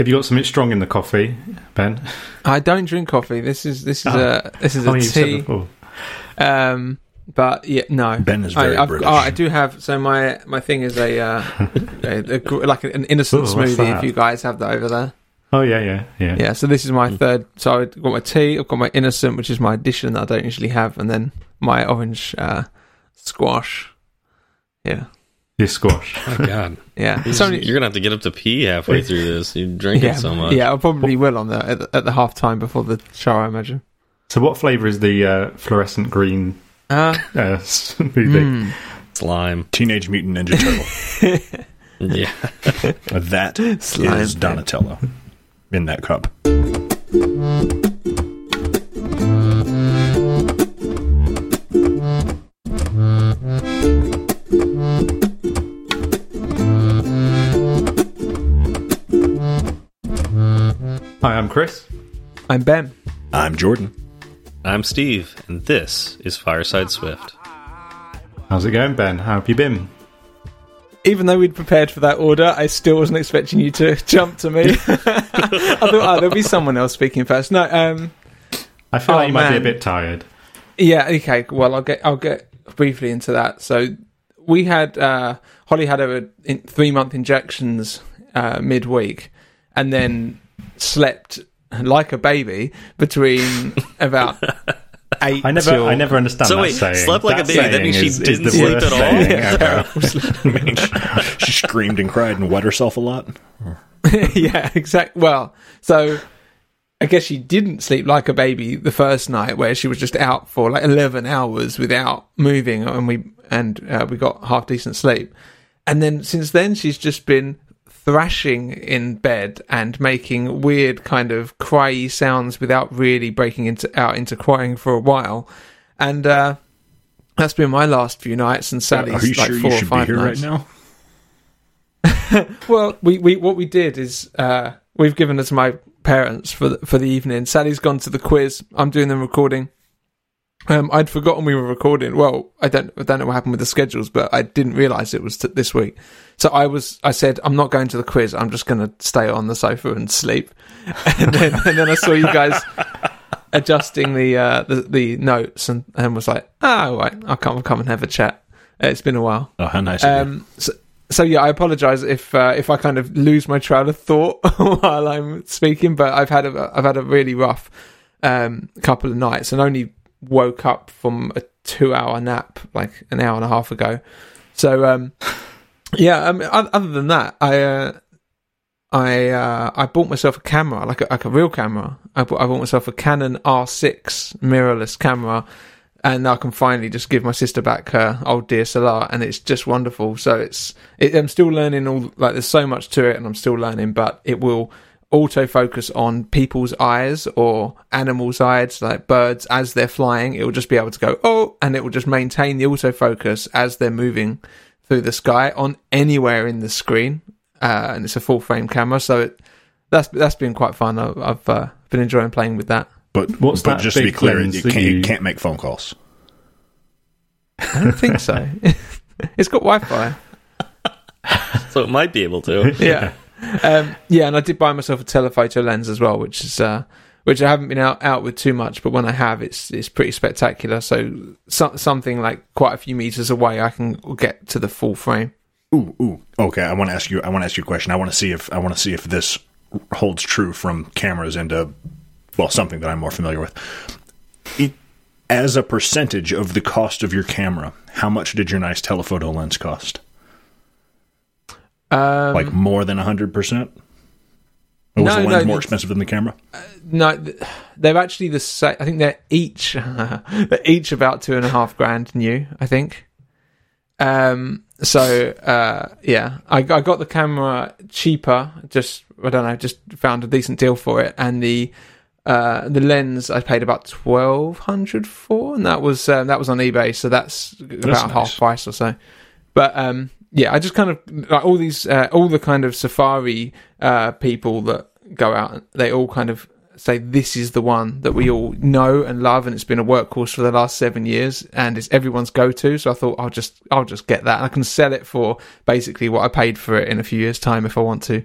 Have you got something strong in the coffee, Ben? I don't drink coffee. This is this is Oh. a this is Oh, a you said tea. before. Um, but yeah, no. Ben is very I, British. oh, I do have. So my my thing is a, uh, a, a gr- like an innocent Ooh, smoothie. If you guys have that over there, Oh yeah, yeah, yeah. yeah. So this is Hmm. my third. So I've got my tea. I've got my innocent, which is my addition that I don't usually have, and then my orange uh, squash. Yeah, Your squash. Oh God, yeah. you're, It's only gonna have to get up to pee halfway through this. You drink yeah, it so much. yeah. I probably will on the at, the at the half time before the show. I imagine. So, what flavour is the uh, fluorescent green Uh, uh, smoothie? mm. Slime. Teenage Mutant Ninja Turtle. Yeah. that Slime is pit. Donatello in that cup. Hi, I'm Chris. I'm Ben. I'm Jordan. I'm Steve, and this is Fireside Swift. How's it going, Ben? How have you been? Even though we'd prepared for that order, I still wasn't expecting you to jump to me. I thought, oh, there'll be someone else speaking first. No, um, I feel Oh, like you might be a bit tired. yeah, okay. Well, I'll get I'll get briefly into that. So we had uh, Holly had her three month injections uh, midweek, and then slept like a baby between about eight. I never, till- I never understand So that wait, saying. slept like a baby, that means she is- is didn't the sleep at all? Yeah. ever. I mean, she, she screamed and cried and wet herself a lot. yeah, exactly. Well, so I guess she didn't sleep like a baby the first night, where she was just out for like eleven hours without moving, and we and uh, we got half decent sleep. And then since then, she's just been thrashing in bed and making weird kind of cryy sounds without really breaking into out into crying for a while. And uh, that's been my last few nights, and Sally's Are you like sure four you or five here nights. right now? Well, we, we what we did is uh, we've given it to my parents for the, for the evening. Sally's gone to the quiz. I'm doing the recording. Um, I'd forgotten we were recording. Well, I don't I don't know what happened with the schedules, but I didn't realise it was t- this week. So I was I said I'm not going to the quiz. I'm just going to stay on the sofa and sleep. And then and then I saw you guys adjusting the uh, the, the notes and, and was like, ah, all right, I'll come come and have a chat. It's been a while. Oh, how nice. Um, so, so yeah, I apologise if uh, if I kind of lose my trail of thought while I'm speaking, but I've had a I've had a really rough um, couple of nights and only woke up from a two hour nap like an hour and a half ago. So um, yeah, um, other than that, I uh, I uh, I bought myself a camera, like a, like a real camera. I bought, I bought myself a Canon R6 mirrorless camera, and I can finally just give my sister back her old DSLR, and it's just wonderful. So it's it, I'm still learning all like there's so much to it, and I'm still learning, but it will autofocus on people's eyes or animals' eyes, like birds as they're flying. It will just be able to go oh, and it will just maintain the autofocus as they're moving through the sky on anywhere in the screen, uh, and it's a full frame camera. So it, that's that's been quite fun. I've, I've uh, been enjoying playing with that. but what's but that just to be clear, lens you can't, you- you can't make phone calls. I don't think so. it's got Wi-Fi. So it might be able to. yeah. Um, yeah, and I did buy myself a telephoto lens as well, which is uh, which I haven't been out, out with too much, but when I have, it's it's pretty spectacular. So, so something like quite a few meters away, I can get to the full frame. Ooh, ooh. Okay, I want to ask you. I want to ask you a question. I want to see if I want to see if this holds true from cameras into well something that I'm more familiar with. It, as a percentage of the cost of your camera, how much did your nice telephoto lens cost? Um, Like more than hundred percent? Or was No, the no, more expensive than the camera? no, they're actually the same. I think they're each they're each about two and a half grand new. I think. Um. So, uh, yeah, I, I got the camera cheaper. Just I don't know, just found a decent deal for it, and the uh, the lens I paid about twelve hundred for, and that was um, that was on eBay. So that's about nice. half price or so. But um, yeah, I just kind of like all these uh, all the kind of safari uh, people that go out. They all kind of say this is the one that we all know and love, and it's been a workhorse for the last seven years, and it's everyone's go to. So I thought I'll just I'll just get that, and I can sell it for basically what I paid for it in a few years' time if I want to.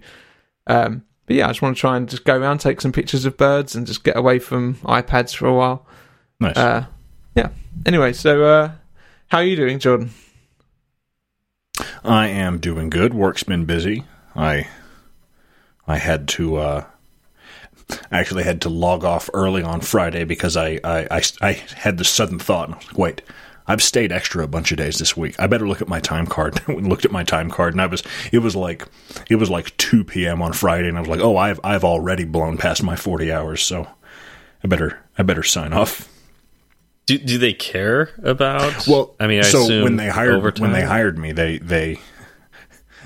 Um, but yeah, I just want to try and just go around, take some pictures of birds, and just get away from iPads for a while. Nice. Uh, yeah. Anyway, so uh, how are you doing, Jordan? I am doing good. Work's been busy. I I had to uh, actually had to log off early on Friday because I I, I, I had the sudden thought. I was like, Wait, I've stayed extra a bunch of days this week. I better look at my time card. looked at my time card, and I was it was like it was like two p.m. on Friday, and I was like, oh, I've I've already blown past my forty hours, so I better I better sign off. Do do they care about? Well, I mean, I so assume when they hired overtime? when they hired me, they they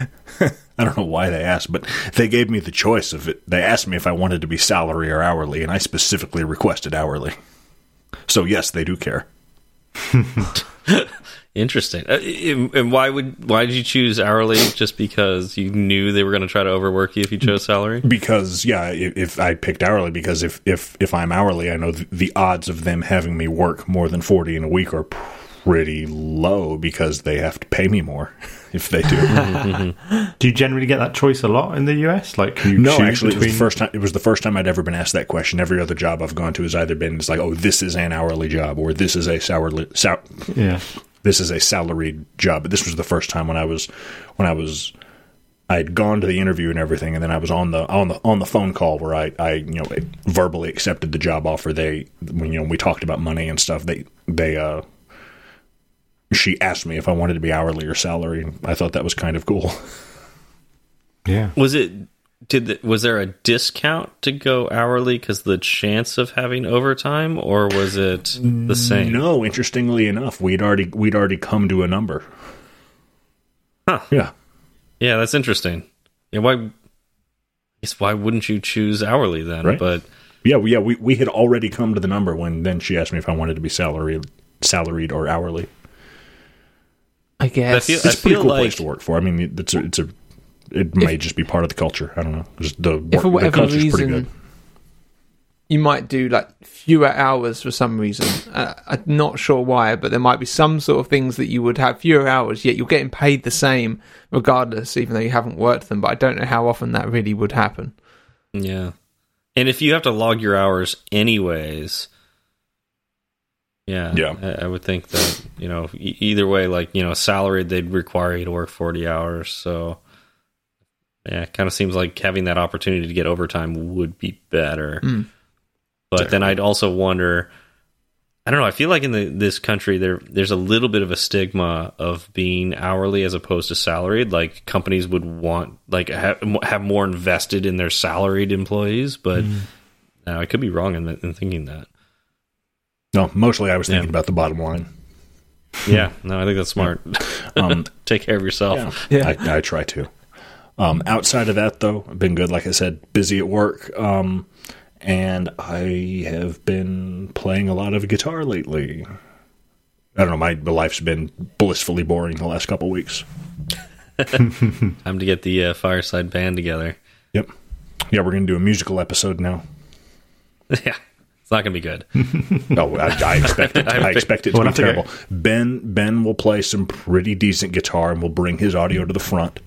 I don't know why they asked, but they gave me the choice of it. They asked me if I wanted to be salary or hourly, and I specifically requested hourly. So yes, they do care. Interesting. Uh, and and why would why did you choose hourly? Just because you knew they were going to try to overwork you if you chose salary? Because yeah, if, if I picked hourly, because if if if I'm hourly, I know the, the odds of them having me work more than forty in a week are pretty low because they have to pay me more if they do. Do you generally get that choice a lot in the US? Like, you no, actually, it was the first time. It was the first time I'd ever been asked that question. Every other job I've gone to has either been it's like, oh, this is an hourly job, or this is a salary, sal- Yeah. this is a salaried job. But this was the first time when I was when I was I'd gone to the interview and everything, and then I was on the on the on the phone call where I I you know verbally accepted the job offer. They when you know we talked about money and stuff. They they uh she asked me if I wanted to be hourly or salary. and I thought that was kind of cool. Yeah. Was it? Did the, was there a discount to go hourly because the chance of having overtime, or was it the same? No, interestingly enough, we'd already we'd already come to a number. Huh. Yeah. Yeah, that's interesting. Yeah, why? I guess why wouldn't you choose hourly then? Right. But Yeah, we- yeah, we, we had already come to the number when then she asked me if I wanted to be salaried, salaried or hourly. I guess. feel- It's a pretty feel cool like- place to work for. I mean, it's a, it's a it may just be part of the culture. I don't know. Just the if work, for the whatever culture's pretty good. you might do like fewer hours for some reason uh, i'm not sure why but there might be some sort of things that you would have fewer hours yet you're getting paid the same regardless even though you haven't worked them but i don't know how often that really would happen yeah, and if you have to log your hours anyways, yeah, Yeah. I, I would think that you know e- either way, like you know, salaried they'd require you to work forty hours. So yeah, it kind of seems like having that opportunity to get overtime would be better. Mm. But then I'd also wonder. I don't know. I feel like in the, this country there there's a little bit of a stigma of being hourly as opposed to salaried. Like companies would want like have, have more invested in their salaried employees, but no, I could be wrong in, in thinking that. No, mostly I was thinking Yeah. about the bottom line. Yeah, no, I think that's smart. Um, Take care of yourself. Yeah. I, I try to. Um, outside of that, though, I've been good. Like I said, busy at work, um, and I have been playing a lot of guitar lately. I don't know. My life's been blissfully boring the last couple weeks. Time to get the uh, fireside band together. Yep. Yeah, we're gonna do a musical episode now. yeah, it's not gonna be good. No, I, I expect it. I expect it to be have to terrible. Ben Ben will play some pretty decent guitar, and we'll bring his audio to the front.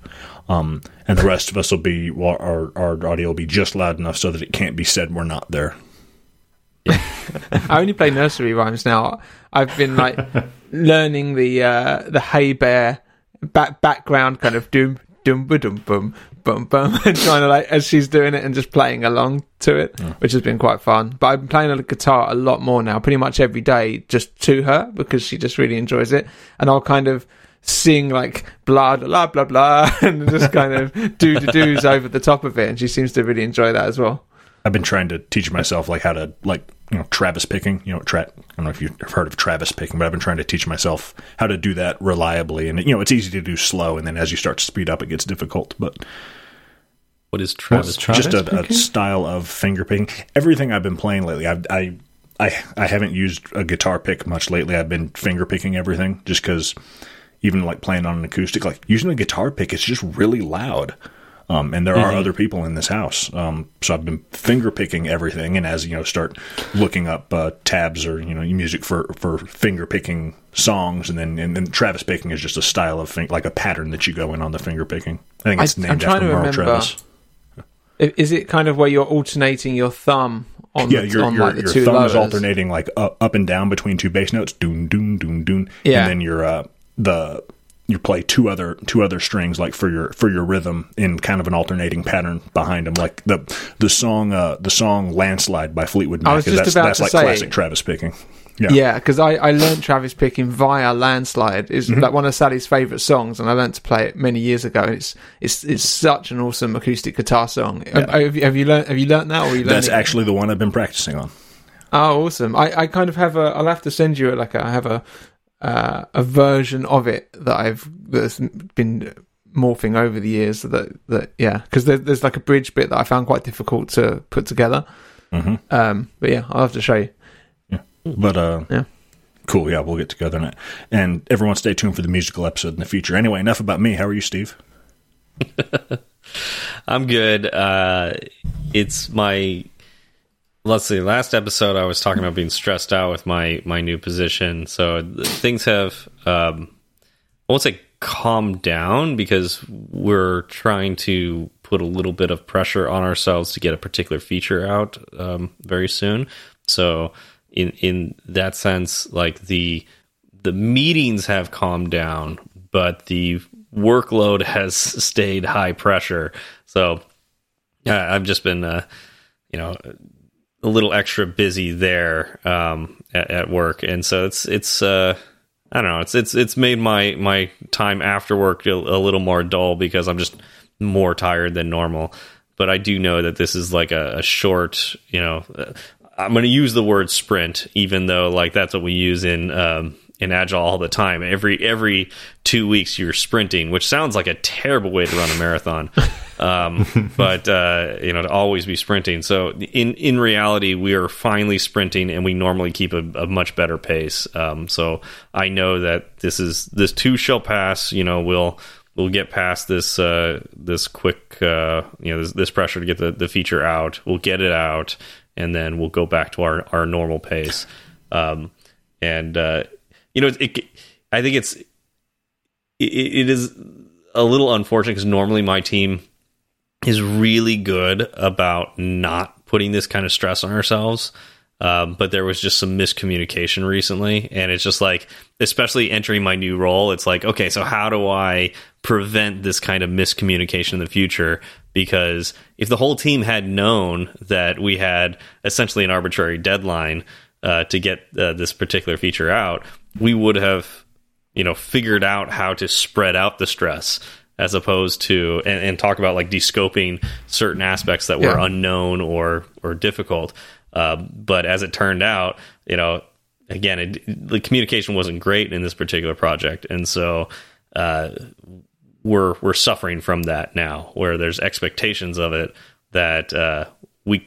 Um, and the rest of us will be well, our our audio will be just loud enough so that it can't be said we're not there. I only play nursery rhymes now. I've been like learning the uh, the Hey Bear back background kind of doom doom ba dum bum bum and trying to like as she's doing it and just playing along to it, which has been quite fun. But I've been playing on the guitar a lot more now, pretty much every day, just to her because she just really enjoys it, and I'll kind of sing like blah blah blah blah and just kind of do the do's over the top of it, and she seems to really enjoy that as well. I've been trying to teach myself like how to like you know Travis picking. You know, tra- I don't know if you've heard of Travis picking, but I've been trying to teach myself how to do that reliably. And you know, it's easy to do slow, and then as you start to speed up, it gets difficult. But What is Travis? Travis just a, a style of finger picking. Everything I've been playing lately, I, I, I, I haven't used a guitar pick much lately. I've been finger picking everything just because even like playing on an acoustic, like using a guitar pick, it's just really loud. Um, and there are other people in this house, um, so I've been finger picking everything. And as you know, start looking up uh, tabs or you know music for, for finger picking songs, and then and then Travis picking is just a style of fin- like a pattern that you go in on the finger picking. I think it's I- named after Merle Travis. Is it kind of where you're alternating your thumb on Yeah, the, your on your, like the your two thumb is alternating like up, up and down between two bass notes, doon doon doon doon, Yeah. and then your uh, the you play two other two other strings like for your for your rhythm in kind of an alternating pattern behind them, like the the song uh, the song "Landslide" by Fleetwood Mac. was just that's about that's to like say- classic Travis picking. Yeah, Yeah, because I, I learned Travis picking via Landslide. Is Mm-hmm. like one of Sally's favourite songs, and I learned to play it many years ago. It's it's it's such an awesome acoustic guitar song. Um, Have, you, have you learned Have you learned that, or you that's actually the one I've been practicing on. Oh, awesome! I, I kind of have a. I'll have to send you like a, I have a uh, a version of it that I've that's been morphing over the years. That that yeah, because there, there's like a bridge bit that I found quite difficult to put together. Mhm. Um, but yeah, I'll have to show you. Yeah, but uh, Yeah. cool. Yeah, we'll get together on it. And everyone, stay tuned for the musical episode in the future. Anyway, enough about me. How are you, Steve? I'm good. Uh, it's my let's see. Last episode, I was talking about being stressed out with my my new position. So things have um, I won't say calmed down because we're trying to put a little bit of pressure on ourselves to get a particular feature out um, very soon. So in in that sense, like the the meetings have calmed down, but the workload has stayed high pressure. So yeah, I've just been, uh, you know, a little extra busy there um, at, at work, and so it's it's uh, I don't know, it's it's it's made my my time after work a, a little more dull because I'm just more tired than normal. But I do know that this is like a, a short, you know. uh, I'm going to use the word sprint, even though like that's what we use in um, in agile all the time. Every every two weeks you're sprinting, which sounds like a terrible way to run a marathon. um, but uh, you know to always be sprinting. So in in reality, we are finally sprinting, and we normally keep a, a much better pace. Um, so I know that this is this too shall pass. You know we'll. We'll get past this uh, this quick uh, you know this, this pressure to get the, the feature out. We'll get it out, and then we'll go back to our, our normal pace. Um, and uh, you know, it, I think it's it, it is a little unfortunate because normally my team is really good about not putting this kind of stress on ourselves. Um, but there was just some miscommunication recently, and it's just like, especially entering my new role, it's like, okay, so how do I prevent this kind of miscommunication in the future? Because if the whole team had known that we had essentially an arbitrary deadline uh, to get uh, this particular feature out, we would have, you know, figured out how to spread out the stress as opposed to and, and talk about like descoping certain aspects that were Yeah. unknown or or difficult. Uh, but as it turned out, you know, again, it, the communication wasn't great in this particular project, and so uh, we're we're suffering from that now, where there's expectations of it that uh, we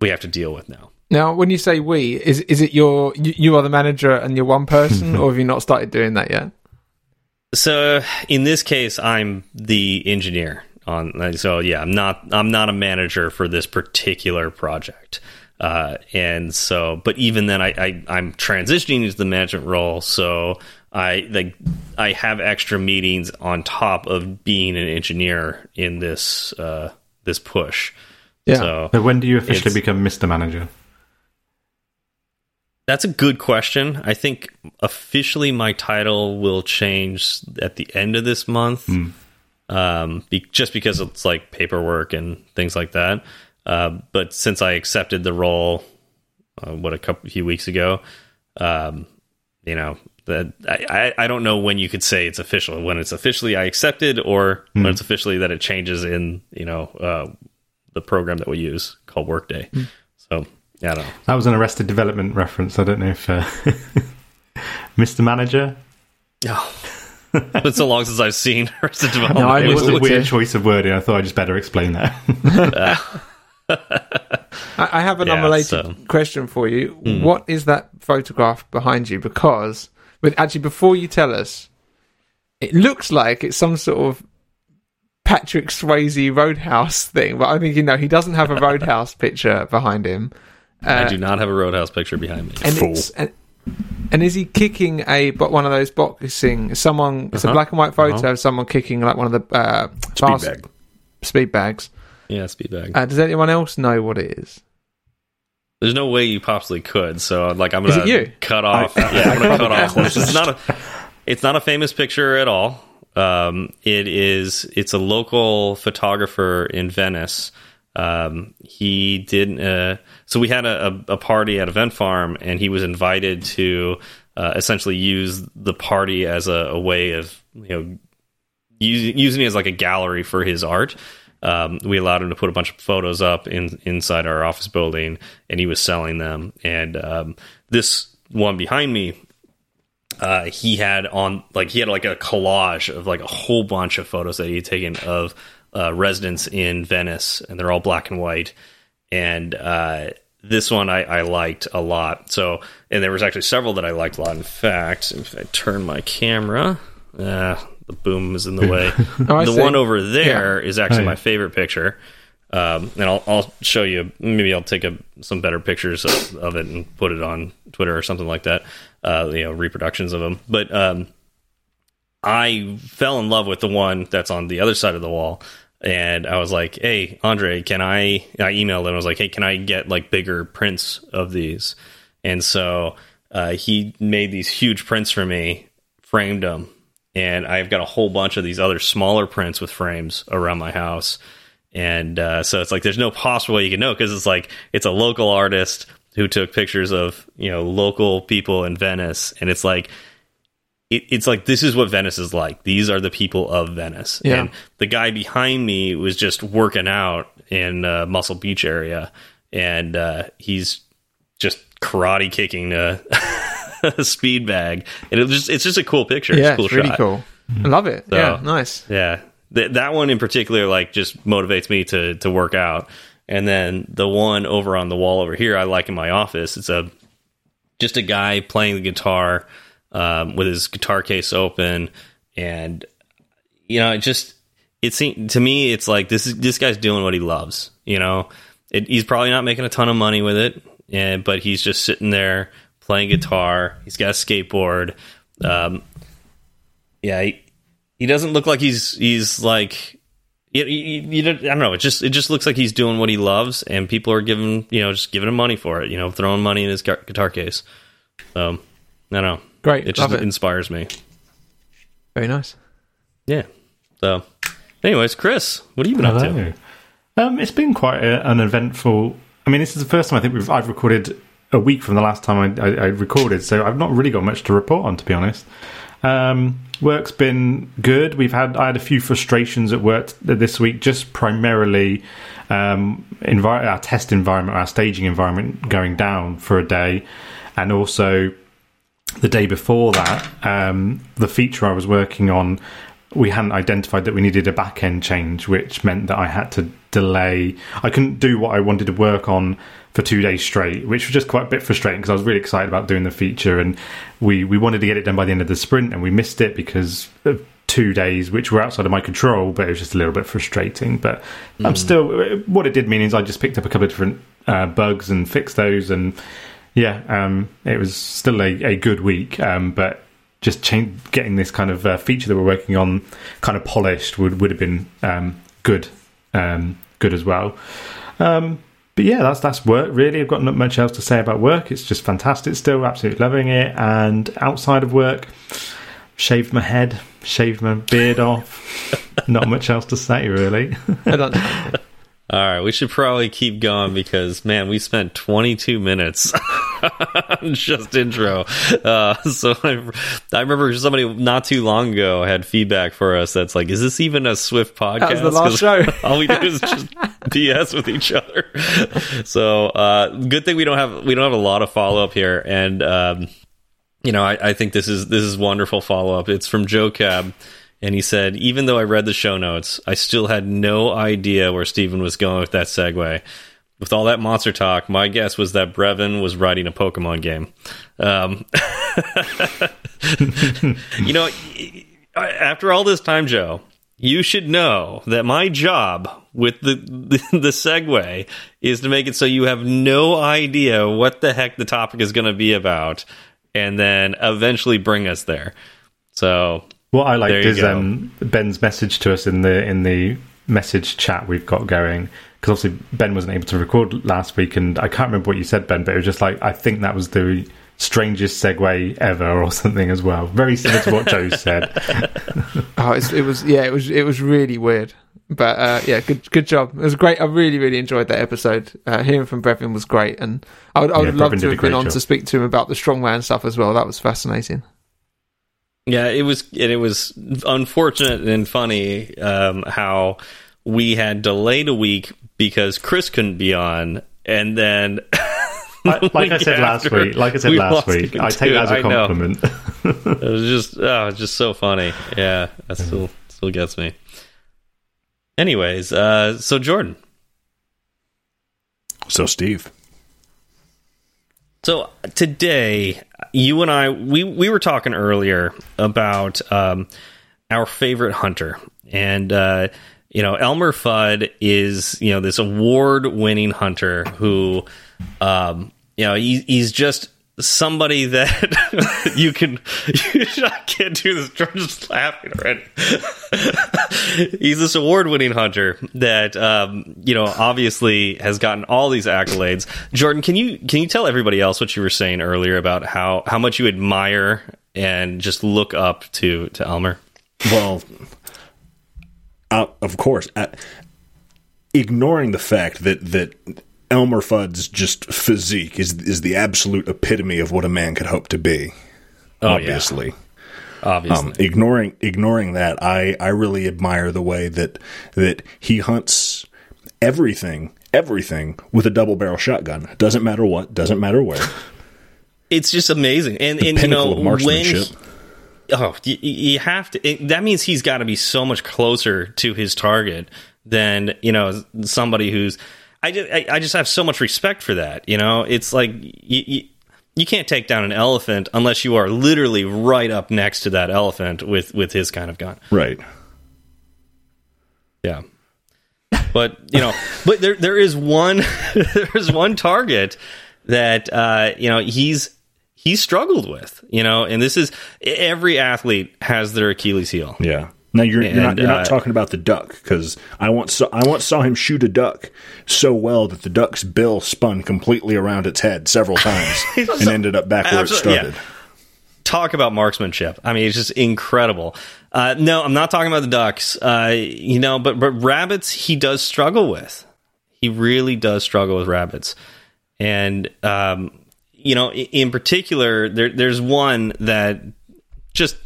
we have to deal with now. Now, when you say we, is is it your you, you are the manager and you're one person, or have you not started doing that yet? So in this case, I'm the engineer on. So yeah, I'm not. I'm not a manager for this particular project. Uh, and so, but even then, I, I I'm transitioning into the management role. So I like I have extra meetings on top of being an engineer in this uh, this push. Yeah. So So when do you officially become Mr. Manager? That's a good question. I think officially my title will change at the end of this month, um, be, just because it's like paperwork and things like that. Uh, but since I accepted the role, uh, what a couple few weeks ago, um, you know, that I, I I don't know when you could say it's official. When it's officially I accepted, or when it's officially that it changes in you know uh, the program that we use called Workday. So yeah, I don't know. That was an Arrested Development reference. I don't know if uh, Mr. Manager. Oh. It's so long since I've seen Arrested Development. No, I It was a weird to- choice of wording. I thought I'd just better explain that. I, I have an Yeah, unrelated so- question for you. What is that photograph behind you? Because, but actually, before you tell us, it looks like it's some sort of Patrick Swayze Roadhouse thing. But I think you know he doesn't have a Roadhouse picture behind him. I Uh, do not have a Roadhouse picture behind me. and Fool. and, and is he kicking a but one of those boxing? Someone it's a Uh-huh. black and white photo Uh-huh. of someone kicking like one of the uh, Speed fast- bag. speed bags. Yeah, speed bag. Uh, does anyone else know what it is? There's no way you possibly could. So like I'm gonna you? cut off. I- yeah, I'm gonna cut off. closest. This is not a. It's not a famous picture at all. Um, it is. It's a local photographer in Venice. Um, he did. Uh, so we had a, a, party at Event Farm, and he was invited to uh, essentially use the party as a, a way of you know using using it as like a gallery for his art. Um, we allowed him to put a bunch of photos up in inside our office building, and he was selling them. And um, this one behind me, uh, he had on like he had like a collage of like a whole bunch of photos that he had taken of uh, residents in Venice, and they're all black and white. And uh, this one I, I liked a lot. So, and there was actually several that I liked a lot. In fact, if I turn my camera, uh, the boom is in the way. Oh, the see. one over there is actually yeah. my favorite picture. Um, and I'll, I'll show you. Maybe I'll take a, some better pictures of, of it and put it on Twitter or something like that. Uh, you know, reproductions of them. But um, I fell in love with the one that's on the other side of the wall. And I was like, "Hey, Andre, can I?" I emailed him. I was like, "Hey, can I get like bigger prints of these?" And so uh, he made these huge prints for me, framed them, and I've got a whole bunch of these other smaller prints with frames around my house. And uh, so it's like there's no possible way you can know because it's like it's a local artist who took pictures of you know local people in Venice, and it's like it, it's like this is what Venice is like. These are the people of Venice. Yeah. And the guy behind me was just working out in uh, Muscle Beach area, and uh, he's just karate kicking a, a speed bag, and it was just it's just a cool picture. yeah, it's, a cool it's really shot. cool. I love it. So- yeah, nice. Yeah, Th- that one in particular, like, just motivates me to to work out. And then the one over on the wall over here, I like in my office. It's a just a guy playing the guitar um, with his guitar case open, and you know, it just it seemed to me, it's like this is this guy's doing what he loves. You know, it, he's probably not making a ton of money with it, and but he's just sitting there playing guitar. He's got a skateboard. Um, yeah, he, he doesn't look like he's he's like you, you, you I don't know. It just it just looks like he's doing what he loves, and people are giving you know just giving him money for it. You know, throwing money in his guitar case. So I don't know. Great, It just it. inspires me. Very nice. Yeah. So, anyways, Chris, what have you been up to? Um, it's been quite a, an eventful. I mean, this is the first time I think we've, I've recorded a week from the last time I, I, I recorded, so I've not really got much to report on, to be honest. Um, work's been good. We've had I had a few frustrations at work this week, just primarily um, envi- our test environment, our staging environment going down for a day, and also the day before that, um, the feature I was working on, we hadn't identified that we needed a back end change, which meant that I had to delay. I couldn't do what I wanted to work on for two days straight, which was just quite a bit frustrating because I was really excited about doing the feature and we, we wanted to get it done by the end of the sprint and we missed it because of two days, which were outside of my control, but it was just a little bit frustrating. But I'm still, what it did mean is I just picked up a couple of different uh, bugs and fixed those and yeah, um, it was still a, a good week, um, but just change, getting this kind of uh, feature that we're working on kind of polished would, would have been um, good, um, good as well. Um, but yeah, that's that's work. Really, I've got not much else to say about work. It's just fantastic. Still, absolutely loving it. And outside of work, shaved my head, shaved my beard off. not much else to say, really. All right, we should probably keep going because man, we spent 22 minutes on just intro. Uh, so I, I remember somebody not too long ago had feedback for us that's like, "Is this even a Swift podcast?" That was the last show. all we do is just BS with each other. So uh, good thing we don't have we don't have a lot of follow up here, and um, you know I, I think this is this is wonderful follow up. It's from Joe Cab. And he said, even though I read the show notes, I still had no idea where Steven was going with that segue. With all that monster talk, my guess was that Brevin was writing a Pokemon game. Um, you know, after all this time, Joe, you should know that my job with the, the the segue is to make it so you have no idea what the heck the topic is going to be about, and then eventually bring us there. So What I liked is um, Ben's message to us in the in the message chat we've got going. Because obviously Ben wasn't able to record last week, and I can't remember what you said, Ben, but it was just like I think that was the strangest segue ever, or something as well. Very similar to what Joe said. Oh, it's, it was yeah, it was it was really weird. But uh, yeah, good good job. It was great. I really really enjoyed that episode. Uh, hearing from Brevin was great, and I would I would Yeah, love Brevin to did have been great on job. to speak to him about the strongman stuff as well. That was fascinating. Yeah, it was and it was unfortunate and funny um, how we had delayed a week because Chris couldn't be on, and then Like, like I said last after, week, like I said we last week, I take that as a compliment. it was just oh, it's just so funny. Yeah, that still still gets me. Anyways, uh, so Jordan, So, Steve, So today, you and I, we we were talking earlier about um, our favorite hunter, and uh, you know, Elmer Fudd is you know this award-winning hunter who, um, you know, he, he's just somebody that you can. I can't do this. George's laughing already. he's this award-winning hunter that um, you know obviously has gotten all these accolades. Jordan, can you can you tell everybody else what you were saying earlier about how how much you admire and just look up to to Elmer? well, uh, of course, uh, ignoring the fact that that Elmer Fudd's just physique is is the absolute epitome of what a man could hope to be. Oh, yeah. obviously. Obviously, Um, ignoring ignoring that, I, I really admire the way that that he hunts everything everything with a double barrel shotgun. Doesn't matter what, doesn't matter where. it's just amazing. And and you know of when marksmanship. oh you, you have to it, that means he's got to be so much closer to his target than you know somebody who's i just i, I just have so much respect for that you know? It's like you, you you can't take down an elephant unless you are literally right up next to that elephant with with his kind of gun. Right. yeah. But you know but there there is one there's one target that uh you know he's he's struggled with you know? And this is every athlete has their achilles heel. Yeah. Now you're, you're not you're uh, not talking about the duck because I once saw, I once saw him shoot a duck so well that the duck's bill spun completely around its head several times and ended up back where it Absolutely, yeah. started. talk about marksmanship. I mean, it's just incredible. Uh, no, I'm not talking about the ducks. Uh, you know, but but rabbits he does struggle with. He really does struggle with rabbits, and um, you know, in particular, there there's one that just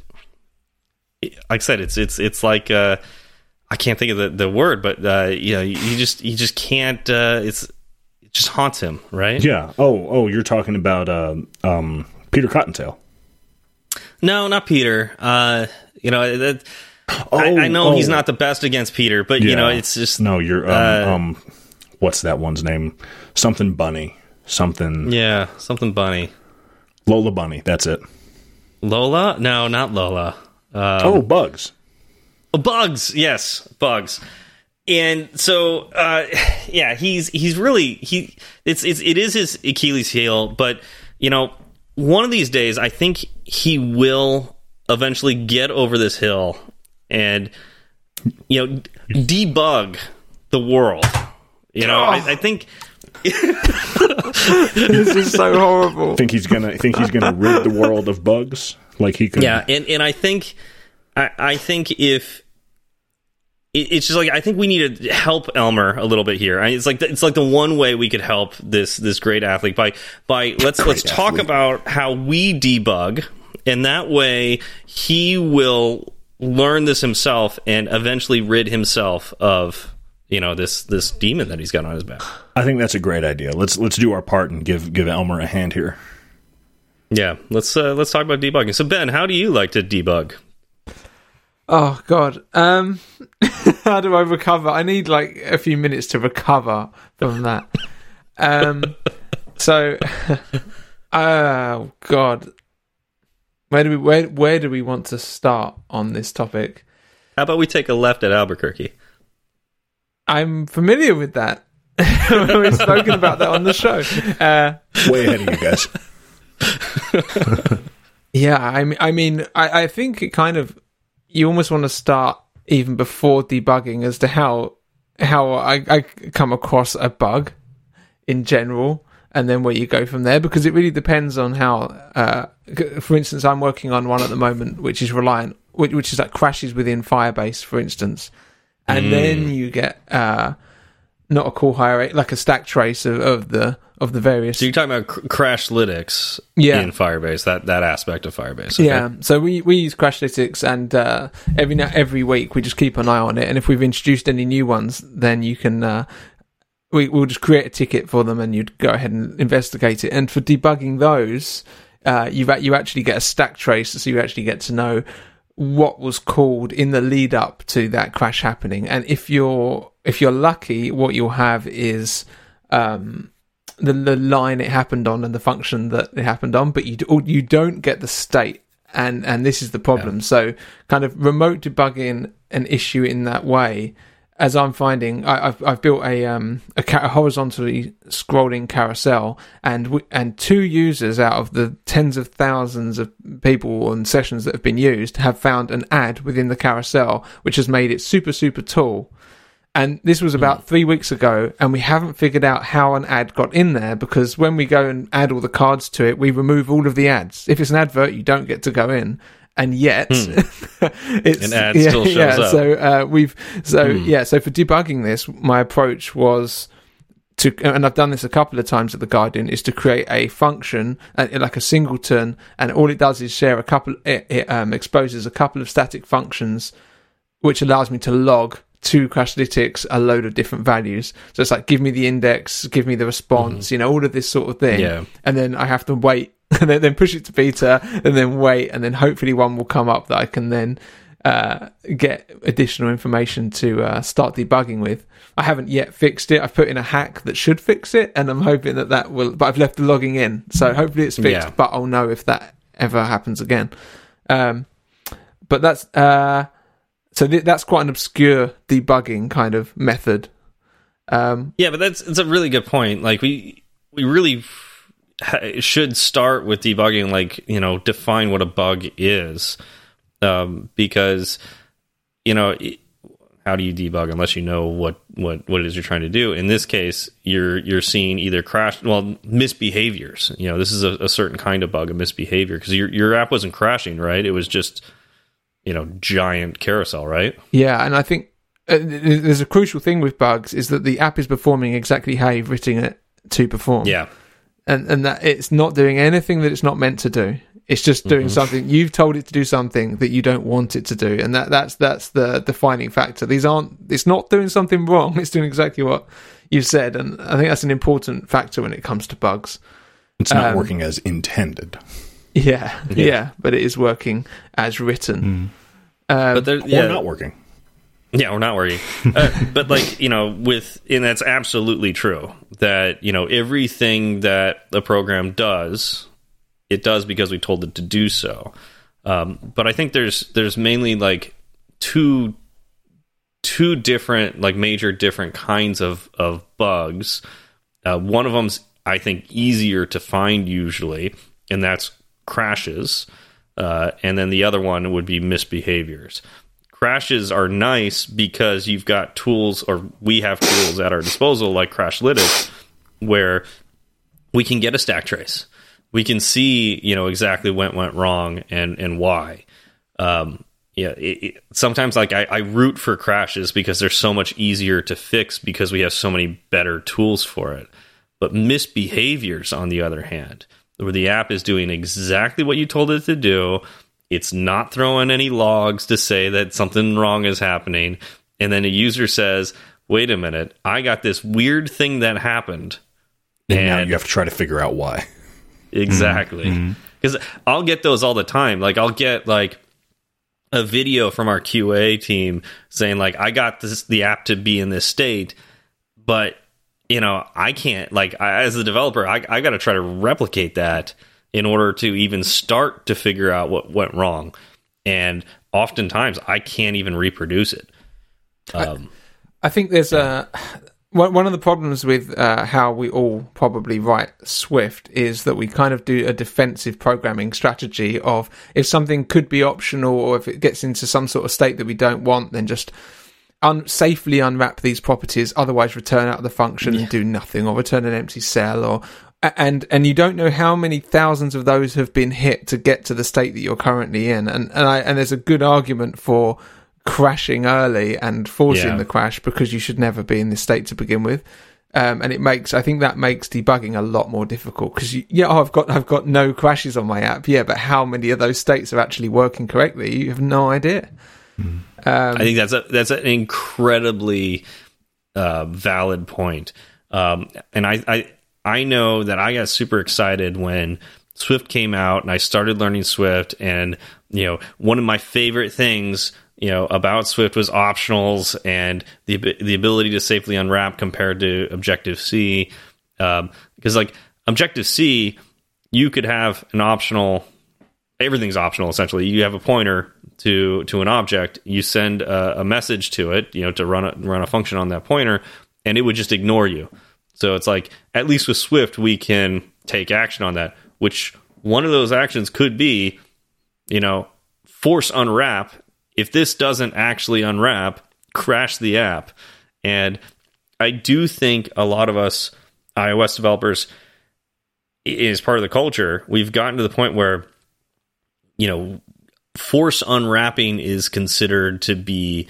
like I said, it's it's it's like uh, I can't think of the, the word, but uh, you know, you just you just can't. Uh, it's it just haunts him, right? Yeah. Oh, oh, you're talking about um, um, Peter Cottontail. No, not Peter. Uh, you know, that, Oh, I, I know oh. he's not the best against Peter, but you know, it's just No, you're um, Uh, um, what's that one's name? Something Bunny. Something yeah, something bunny. Lola Bunny. That's it. Lola? No, not Lola. Um, oh, Bugs. Bugs, yes, Bugs. And so, uh, yeah, he's he's really he. It's it's it is his Achilles heel, but you know, one of these days, I think he will eventually get over this hill and you know debug the world. You know, I, I think this is so horrible. Think he's gonna think he's gonna rid the world of bugs like he could. Yeah, and and I think I, I think if it's just like I think we need to help Elmer a little bit here. I- It's like the, it's like the one way we could help this this great athlete by by let's let's talk about how we debug, and that way he will learn this himself and eventually rid himself of you know this this demon that he's got on his back. I think that's a great idea. Let's let's do our part and give give Elmer a hand here. Yeah, let's uh, let's talk about debugging. So Ben, how do you like to debug? Oh God. Um, how do I recover? I need like a few minutes to recover from that. Um, so, oh God, where do we where where do we want to start on this topic? How about we take a left at Albuquerque? I'm familiar with that. We've spoken about that on the show. Uh, Way ahead of you guys. Yeah, I mean, I mean, I, I think it kind of you almost want to start even before debugging as to how how I, I come across a bug in general and then where you go from there because it really depends on how uh, for instance i'm working on one at the moment which is reliant which, which is like crashes within firebase for instance and Mm. then you get uh, not a call higher rate like a stack trace of, of the of the various So you're talking about cr- Crashlytics Yeah. in Firebase, that that aspect of Firebase. okay? Yeah, so we, we use Crashlytics, and uh, every now, every week we just keep an eye on it. And if we've introduced any new ones, then you can uh, we we'll just create a ticket for them, and you'd go ahead and investigate it. And for debugging those, uh, you you actually get a stack trace, so you actually get to know what was called in the lead up to that crash happening. And if you're if you're lucky, what you'll have is um, the, the line it happened on and the function that it happened on, but you do, you don't get the state, and and this is the problem. So, kind of remote debugging an issue in that way, as I'm finding, I, I've I've built a um a, a horizontally scrolling carousel, and w- and two users out of the tens of thousands of people and sessions that have been used have found an ad within the carousel, which has made it super super tall. And this was about three weeks ago, and we haven't figured out how an ad got in there because when we go and add all the cards to it, we remove all of the ads. If it's an advert, you don't get to go in. And yet, it's An ad yeah, still shows yeah, up. Hmm. So uh, we've so yeah. So for debugging this, my approach was to, and I've done this a couple of times at the Guardian, is to create a function uh, like a singleton, and all it does is share a couple. It, it um, exposes a couple of static functions, which allows me to log to Crashlytics a load of different values. So it's like give me the index, give me the response, you know, all of this sort of thing. Yeah. And then I have to wait, and then, then push it to beta, and then wait, and then hopefully one will come up that I can then uh, get additional information to uh, start debugging with. I haven't yet fixed it. I've put in a hack that should fix it, and I'm hoping that that will. But I've left the logging in, so hopefully it's fixed. Yeah. But I'll know if that ever happens again. Um, but that's uh, so th- that's quite an obscure debugging kind of method. Um, Yeah, but that's it's a really good point. Like we we really should start with debugging. Like you know, define what a bug is, um, because you know. How do you debug unless you know what, what, what it is you're trying to do? In this case, you're you're seeing either crash, well, misbehaviors. You know, this is a, a certain kind of bug, a misbehavior, because your your app wasn't crashing, right? It was just you know giant carousel, right? Yeah, and I think uh, there's a crucial thing with bugs is that the app is performing exactly how you've written it to perform. Yeah, and and that it's not doing anything that it's not meant to do. It's just doing something you've told it to do something that you don't want it to do, and that that's that's the defining factor. These aren't. It's not doing something wrong. It's doing exactly what you've said, and I think that's an important factor when it comes to bugs. It's not Um, working as intended. Yeah, yeah, but it is working as written. Um, but they're, yeah, not working. Yeah, we're not worried. uh, but like you know, with and that's absolutely true that you know everything that the program does, it does because we told it to do so. Um, but I think there's there's mainly like two two different like major different kinds of of bugs. Uh, one of them's I think easier to find usually, and that's crashes. Uh, and then the other one would be misbehaviors crashes are nice because you've got tools or we have tools at our disposal like crashlytics where we can get a stack trace. We can see you know exactly what went wrong and and why. Um yeah it, it, sometimes like I, I root for crashes because they're so much easier to fix because we have so many better tools for it. But misbehaviors on the other hand where the app is doing exactly what you told it to do it's not throwing any logs to say that something wrong is happening. And then a user says, wait a minute, I got this weird thing that happened. And, now you have to try to figure out why. Exactly. Mm-hmm. Mm-hmm. Because I'll get those all the time. Like, I'll get like a video from our QA team saying, like, I got this, the app to be in this state, but, you know, I can't, like, I, as a developer, I, I got to try to replicate that in order to even start to figure out what went wrong. And oftentimes I can't even reproduce it. Um, I think there's a one one of the problems with uh, how we all probably write Swift is that we kind of do a defensive programming strategy of if something could be optional or if it gets into some sort of state that we don't want, then just un- safely unwrap these properties, otherwise return out of the function and do nothing or return an empty cell or a- and and you don't know how many thousands of those have been hit to get to the state that you're currently in and and I and there's a good argument for crashing early and forcing Yeah. the crash because you should never be in this state to begin with. Um, and it makes, I think that makes debugging a lot more difficult because yeah, oh, I've got, I've got no crashes on my app. Yeah, but how many of those states are actually working correctly? You have no idea. Um, I think that's a, that's an incredibly uh, valid point. Um, and I, I I know that I got super excited when Swift came out and I started learning Swift. And you know, one of my favorite things you know about Swift was optionals and the the ability to safely unwrap compared to Objective C. Um, because like Objective C, you could have an optional everything's optional essentially you have a pointer to to an object you send a, a message to it you know to run a run a function on that pointer and it would just ignore you so it's like at least with swift we can take action on that which one of those actions could be you know force unwrap. If this doesn't actually unwrap crash the app. And i do think a lot of us ios developers is part of the culture. We've gotten to the point where you know force unwrapping is considered to be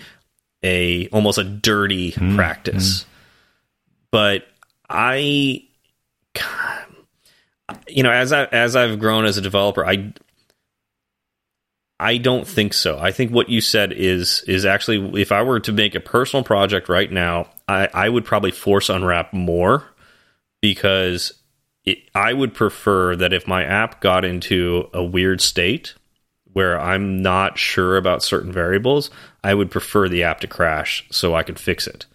a almost a dirty hmm. practice. Hmm. But i you know as i as i've grown as a developer i i don't think so. I think what you said is is actually if i were to make a personal project right now i i would probably force unwrap more because it, I would prefer that if my app got into a weird state where I'm not sure about certain variables, I would prefer the app to crash so I could fix it,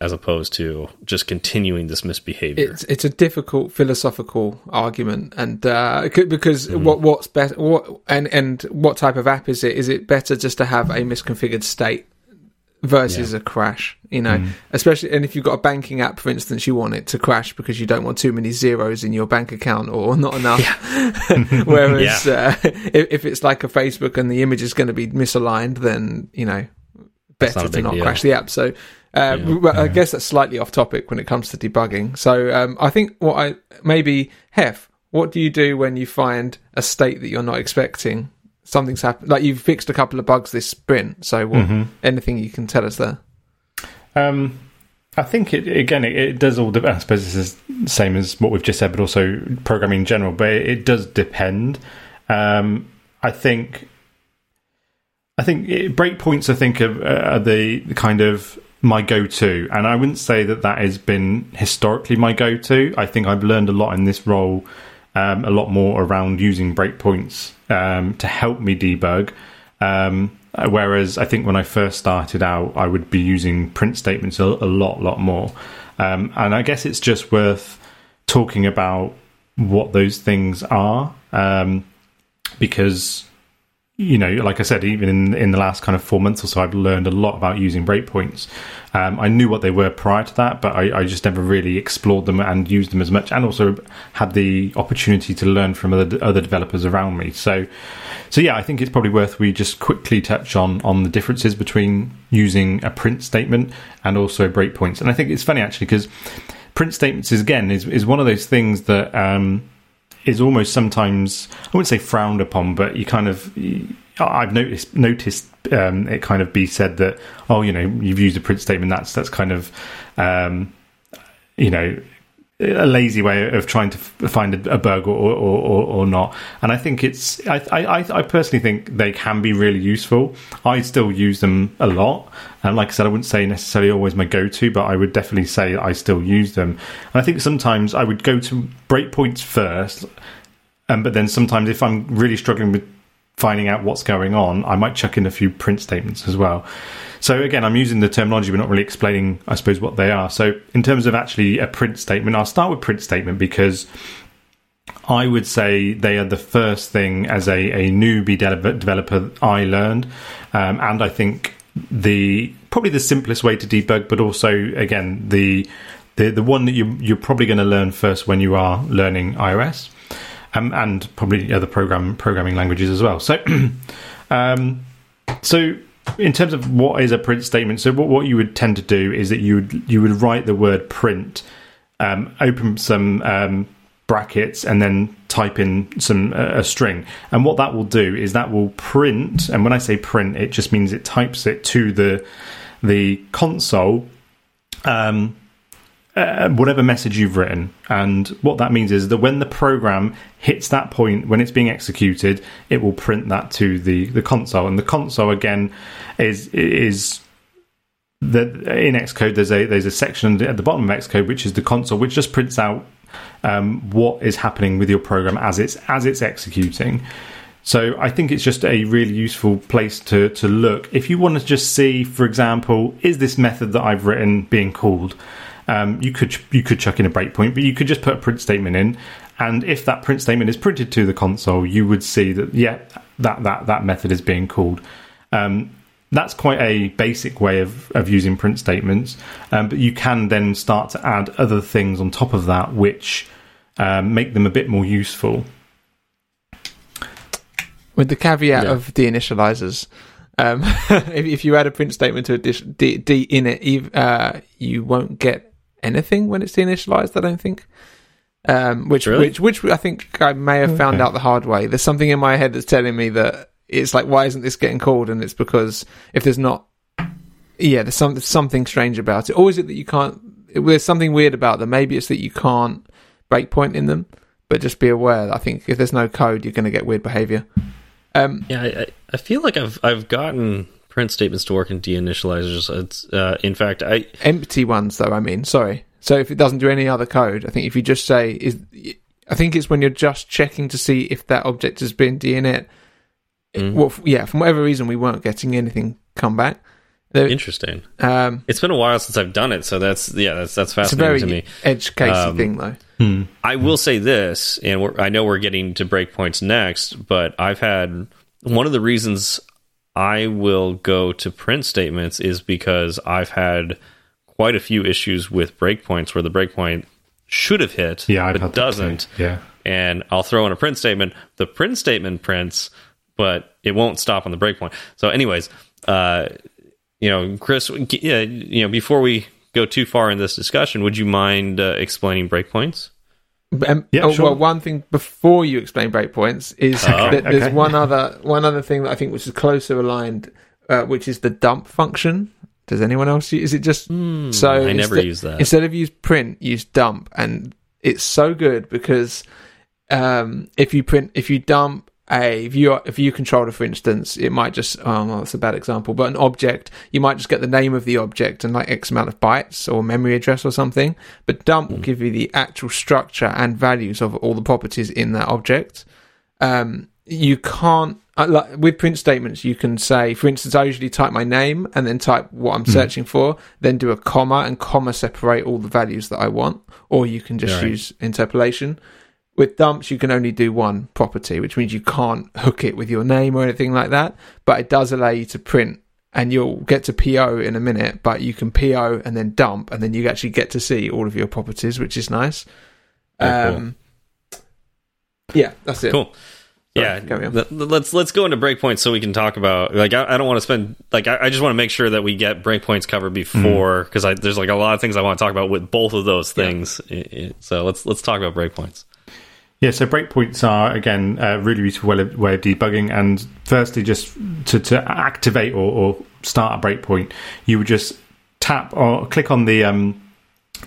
as opposed to just continuing this misbehavior. it's it's a difficult philosophical argument, and uh, because what what's better, what and and what type of app is it? Is it better just to have a misconfigured state versus a crash? You know, especially and if you've got a banking app, for instance, you want it to crash because you don't want too many zeros in your bank account or not enough. Whereas uh, if, if it's like a Facebook and the image is going to be misaligned, then you know better not to not deal. crash the app. So. Uh, well, I guess that's slightly off topic when it comes to debugging. So um, I think what I maybe Hef, what do you do when you find a state that you're not expecting? Something's happened. Like you've fixed a couple of bugs this sprint. So what, anything you can tell us there? Um, I think it again. It, it does all. Depend, I suppose this is the same as what we've just said, but also programming in general. But it, it does depend. Um, I think. I think it, breakpoints. I think are, are the the kind of my go-to, and I wouldn't say that that has been historically my go-to. I think I've learned a lot in this role, um, a lot more around using breakpoints um, to help me debug. Um, whereas I think when I first started out, I would be using print statements a, a lot, lot more. Um, and I guess it's just worth talking about what those things are, um, because you know, like I said, even in in the last kind of four months or so, I've learned a lot about using breakpoints. Um, I knew what they were prior to that, but I, I just never really explored them and used them as much, and also had the opportunity to learn from other other developers around me. So, so yeah, I think it's probably worth we just quickly touch on on the differences between using a print statement and also breakpoints. And I think it's funny actually because print statements is again is is one of those things that. Um, is almost sometimes I wouldn't say frowned upon, but you kind of I've noticed noticed um, it kind of be said that oh you know you've used a print statement that's that's kind of um, you know a lazy way of trying to find a, bug or, or, or, not. And I think it's I, I I personally think they can be really useful. I still use them a lot. And like I said, I wouldn't say necessarily always my go-to, but I would definitely say I still use them. And I think sometimes I would go to breakpoints first, um, but then sometimes if I'm really struggling with finding out what's going on, I might chuck in a few print statements as well. So again, I'm using the terminology, but not really explaining, I suppose, what they are. So in terms of actually a print statement, I'll start with print statement because I would say they are the first thing as a, a newbie de- developer I learned, um, and I think the probably the simplest way to debug, but also again the the the one that you you're probably going to learn first when you are learning iOS, um, and probably other program programming languages as well. So, um, so in terms of what is a print statement, so what, what you would tend to do is that you would you would write the word print, um, open some um, brackets, and then type in some uh, a string. And what that will do is that will print. And when I say print, it just means it types it to the the console. Um, uh, whatever message you've written. And what that means is that when the program hits that point, when it's being executed, it will print that to the, the console. And the console again is is the in Xcode. There's a there's a section at the bottom of Xcode which is the console, which just prints out um, what is happening with your program as it's as it's executing. So I think it's just a really useful place to to look if you want to just see, for example, is this method that I've written being called? Um, you could you could chuck in a breakpoint, but you could just put a print statement in, and if that print statement is printed to the console, you would see that yeah, that that that method is being called. Um, that's quite a basic way of, of using print statements, um, but you can then start to add other things on top of that, which um, make them a bit more useful. With the caveat Yeah. of deinitializers, um, if, if you add a print statement to a dish, d, d in it, uh, you won't get anything when it's deinitialized. I don't think. Um, which, Really? which, which I think I may have found Okay. out the hard way. There's something in my head that's telling me that it's like, why isn't this getting called? And it's because if there's not, yeah, there's some, there's something strange about it. Or is it that you can't? There's something weird about them. Maybe it's that you can't breakpoint in them. But just be aware. that I think if there's no code, you're going to get weird behavior. Um, Yeah, I, I- I feel like I've I've gotten print statements to work in deinitializers. It's uh, in fact I empty ones though i mean sorry so if it doesn't do any other code i think if you just say is i think it's when you're just checking to see if that object has been deinit Mm. well yeah for whatever reason we weren't getting anything come back There- interesting. um It's been a while since I've done it, so that's yeah, that's that's it's a fascinating very to me. edge casey Um, thing though Hmm. I will say this, and we're, I know we're getting to breakpoints next, but I've had one of the reasons I will go to print statements is because I've had quite a few issues with breakpoints where the breakpoint should have hit, Yeah, I've but had that too. doesn't. Yeah. And I'll throw in a print statement. The print statement prints, but it won't stop on the breakpoint. So, anyways, uh, you know, Chris, yeah, you know, before we go too far in this discussion, would you mind uh, explaining breakpoints? Um, Yeah, oh, sure. well, one thing before you explain breakpoints is Oh, that there's okay. one other one other thing that I think which is closer aligned, uh, which is the dump function. Does anyone else use? Is it just so? Hmm, I never instead- use that. Instead of use print, use dump, and it's so good because um, if you print, if you dump a view, a view controller, for instance, it might just oh, well, that's a bad example, but an object, you might just get the name of the object and like X amount of bytes or memory address or something. But dump will give you the actual structure and values of all the properties in that object. Um, you can't uh, like with print statements you can say for instance i usually type my name and then type what i'm searching for then do a comma and comma separate all the values that i want or you can just Right. use interpolation with dumps you can only do one property which means you can't hook it with your name or anything like that but it does allow you to print and you'll get to po in a minute but you can po and then dump and then you actually get to see all of your properties which is nice cool. um yeah that's it Cool. Sorry, yeah, carry on. th- let's let's go into breakpoints so we can talk about like I, I don't want to spend like I, I just want to make sure that we get breakpoints covered before because I there's like a lot of things I want to talk about with both of those things. I- so let's let's talk about breakpoints. Yeah, so breakpoints are again a really useful way of, debugging. And firstly, just to, to activate or, or start a breakpoint, you would just tap or click on the um,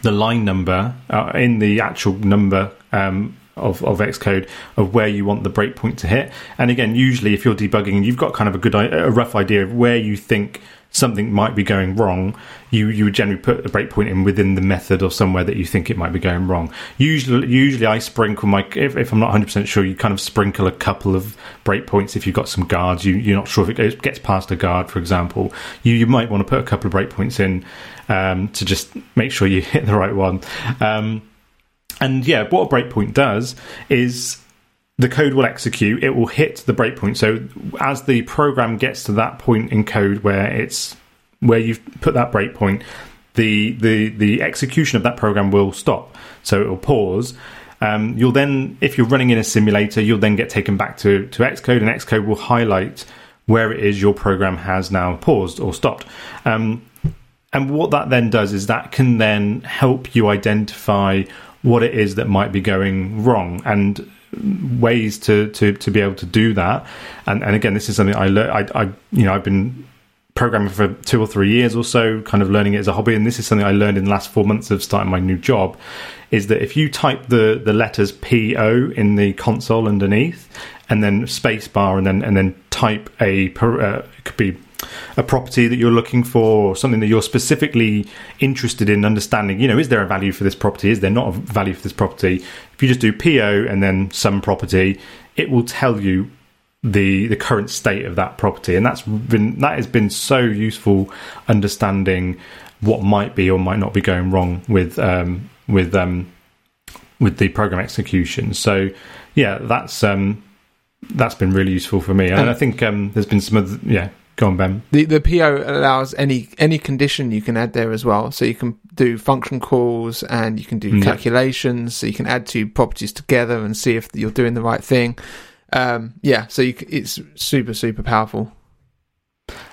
the line number uh, in the actual number um, of, of Xcode of where you want the breakpoint to hit. And again, usually if you're debugging you've got kind of a good a rough idea of where you think something might be going wrong, you you would generally put a breakpoint in within the method or somewhere that you think it might be going wrong. Usually, usually I sprinkle my if, if I'm not 100 percent sure, you kind of sprinkle a couple of breakpoints if you've got some guards. You you're not sure if it gets past a guard, for example. You you might want to put a couple of breakpoints in um, to just make sure you hit the right one. Um, and yeah, what a breakpoint does is the code will execute. It will hit the breakpoint. So as the program gets to that point in code where it's where you've put that breakpoint, the the the execution of that program will stop. So it will pause. Um, you'll then, if you're running in a simulator, you'll then get taken back to to Xcode, and Xcode will highlight where it is your program has now paused or stopped. Um, and what that then does is that can then help you identify what it is that might be going wrong and ways to to to be able to do that. And and again, this is something I learned. I, I you know I've been programming for two or three years or so, kind of learning it as a hobby. And this is something I learned in the last four months of starting my new job. Is that if you type the the letters P O in the console underneath, and then space bar, and then and then type a uh, it could be a property that you're looking for, or something that you're specifically interested in understanding. You know, is there a value for this property? Is there not a value for this property? You just do PO and then some property, it will tell you the the current state of that property, and that's been that has been so useful understanding what might be or might not be going wrong with um, with um, with the program execution. So yeah, that's um, that's been really useful for me, and I think um, there's been some other yeah. Go on, Ben. The the PO allows any any condition you can add there as well. So you can do function calls and you can do Yeah. calculations. So you can add two properties together and see if you're doing the right thing. Um, yeah, so you, it's super super powerful.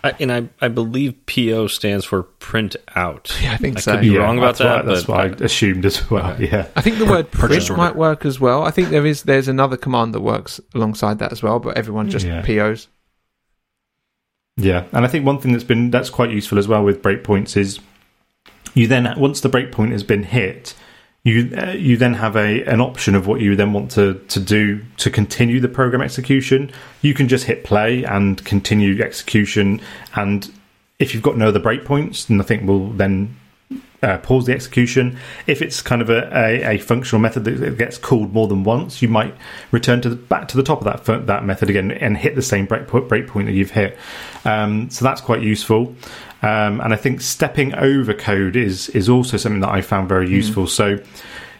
I, and I, I believe PO stands for print out. Yeah, I think I so. could be wrong about that's that, What, that's what I assumed as well. Yeah. I think the word print order. might work as well. I think there is there's another command that works alongside that as well, but everyone just Yeah. POs. Yeah, and I think one thing that's been that's quite useful as well with breakpoints is you then once the breakpoint has been hit, you uh, you then have a an option of what you then want to to do to continue the program execution. You can just hit play and continue execution, and if you've got no other breakpoints, nothing will then uh, pause the execution. If it's kind of a, a, a functional method that gets called more than once, you might return to the, back to the top of that that method again and hit the same break, breakpoint that you've hit. Um, so that's quite useful. Um, and I think stepping over code is is also something that I found very useful. So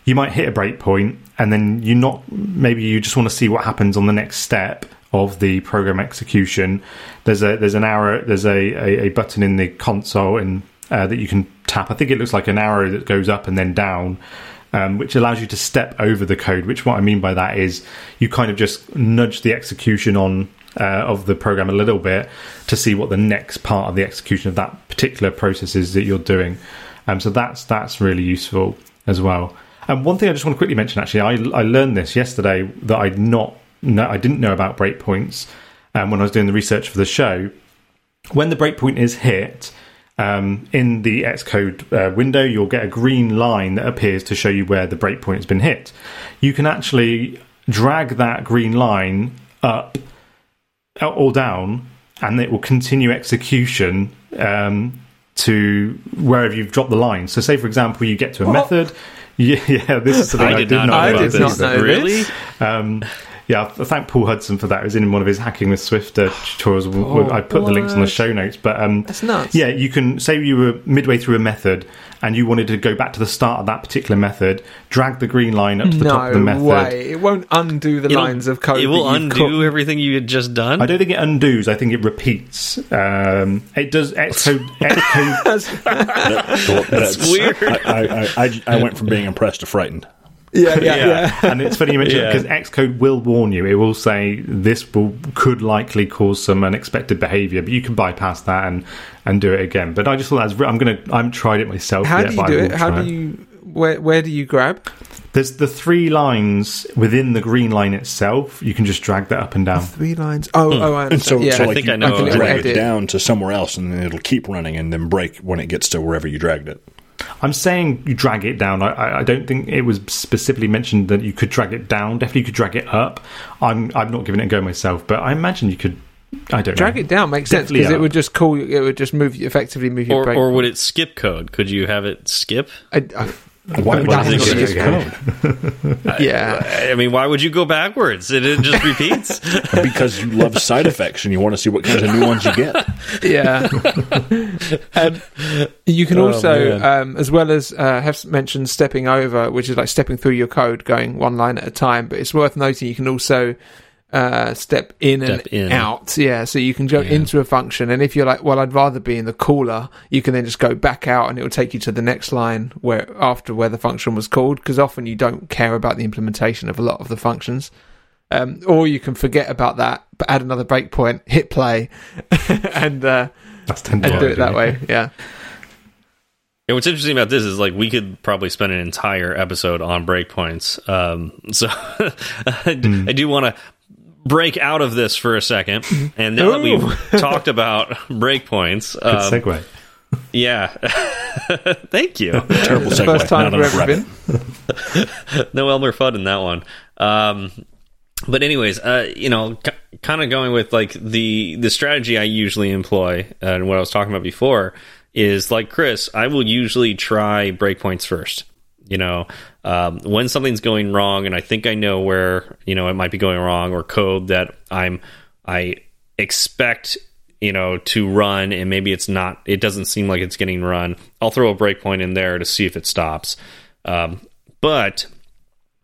you might hit a breakpoint and then you not maybe you just want to see what happens on the next step of the program execution. There's a there's an arrow there's a, a, a button in the console and uh, that you can tap. I think it looks like an arrow that goes up and then down. Um, which allows you to step over the code. Which what I mean by that is you kind of just nudge the execution on uh, of the program a little bit to see what the next part of the execution of that particular process is that you're doing. Um, so that's that's really useful as well. And one thing I just want to quickly mention, actually, I, I learned this yesterday that I'd not I didn't know about breakpoints um, when I was doing the research for the show. When the breakpoint is hit, um, in the Xcode uh, window, you'll get a green line that appears to show you where the breakpoint has been hit. You can actually drag that green line up or down, and it will continue execution um, to wherever you've dropped the line. So, say for example, you get to a What? method. Yeah, yeah, this is something I, I did not know I about did this. not know really? um, yeah, I thank Paul Hudson for that. It was in one of his hacking with Swift uh, tutorials. Oh, I put the links on the show notes, but um, That's nuts. yeah, you can say you were midway through a method and you wanted to go back to the start of that particular method, drag the green line up to the top of the No method. way! It won't undo the It'll- lines of code. It will that undo co- everything you had just done. I don't think it undoes. I think it repeats. Um, it does Xcode. Xcode Well, that's weird. I, I, I, I went from being impressed to frightened. Yeah, yeah, Yeah. yeah. and it's funny you mention Yeah. because Xcode will warn you. It will say this will could likely cause some unexpected behaviour, but you can bypass that and and do it again. But I just thought that's I'm gonna I haven't tried it myself How yet. do you but do it? How do you? Where where do you grab? There's the three lines within the green line itself. You can just drag that up and down. Three lines. Oh, hmm. oh, I And so, yeah, so I think you I know can drag it down to somewhere else, and then it'll keep running, and then break when it gets to wherever you dragged it. I'm saying you drag it down. I- I, I don't think it was specifically mentioned that you could drag it down. Definitely, you could drag it up. I'm I'm not giving it a go myself, but I imagine you could. I don't drag know. it down makes sense because it would just call. It would just move effectively move your or, break. or would it skip code? Could you have it skip? I, I, Why would That's you not do just that? yeah. I mean, why would you go backwards? It, it just repeats. Because you love side effects and you want to see what kinds of new ones you get. yeah. um, you can Oh, also, man. um, as well as uh, have mentioned stepping over, which is like stepping through your code, going one line at a time. But it's worth noting you can also uh, step in Step and in. out. Yeah, so you can go Yeah. into a function, and if you're like, well, I'd rather be in the caller, you can then just go back out, and it will take you to the next line where after where the function was called. Because often you don't care about the implementation of a lot of the functions. Um, or you can forget about that, but add another breakpoint, hit play, and uh, That's ten and do it that way. Yeah, And what's interesting about this is like we could probably spend an entire episode on breakpoints. Um, so I do want to break out of this for a second, and now that we've talked about breakpoints, Good um, segue. yeah, thank you. Terrible segue. first time Not for enough ever been. no Elmer Fudd in that one. Um, but anyways, uh, you know, kind of going with like the the strategy I usually employ, and what I was talking about before is like Chris. I will usually try breakpoints first. You know, um, when something's going wrong, and I think I know where you know it might be going wrong, or code that I'm I expect you know to run, and maybe it's not. It doesn't seem like it's getting run. I'll throw a breakpoint in there to see if it stops. Um, but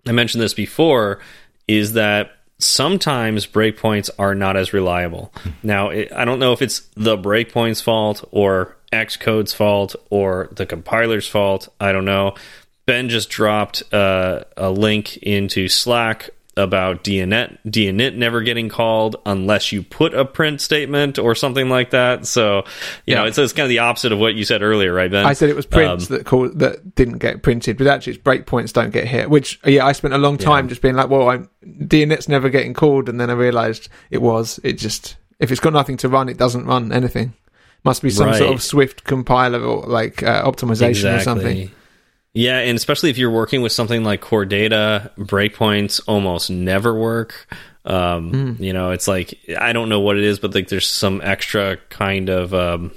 I mentioned this before, is that sometimes breakpoints are not as reliable. Now, it, I don't know if it's the breakpoint's fault or Xcode's fault or the compiler's fault. I don't know. Ben just dropped uh, a link into Slack about deinit deinit never getting called unless you put a print statement or something like that. So, you know, Yeah. it's, it's kind of the opposite of what you said earlier, right, Ben? I said it was prints Um, that called, that didn't get printed, but actually it's breakpoints don't get hit. Which yeah, I spent a long time just being like, well, I'm deinit's never getting called, and then I realised it was. It just if it's got nothing to run, it doesn't run anything. Must be some sort of Swift compiler or like uh, optimization or something. Yeah, and especially if you're working with something like core data, breakpoints almost never work. Um, Hmm. You know, it's like I don't know what it is, but like there's some extra kind of um,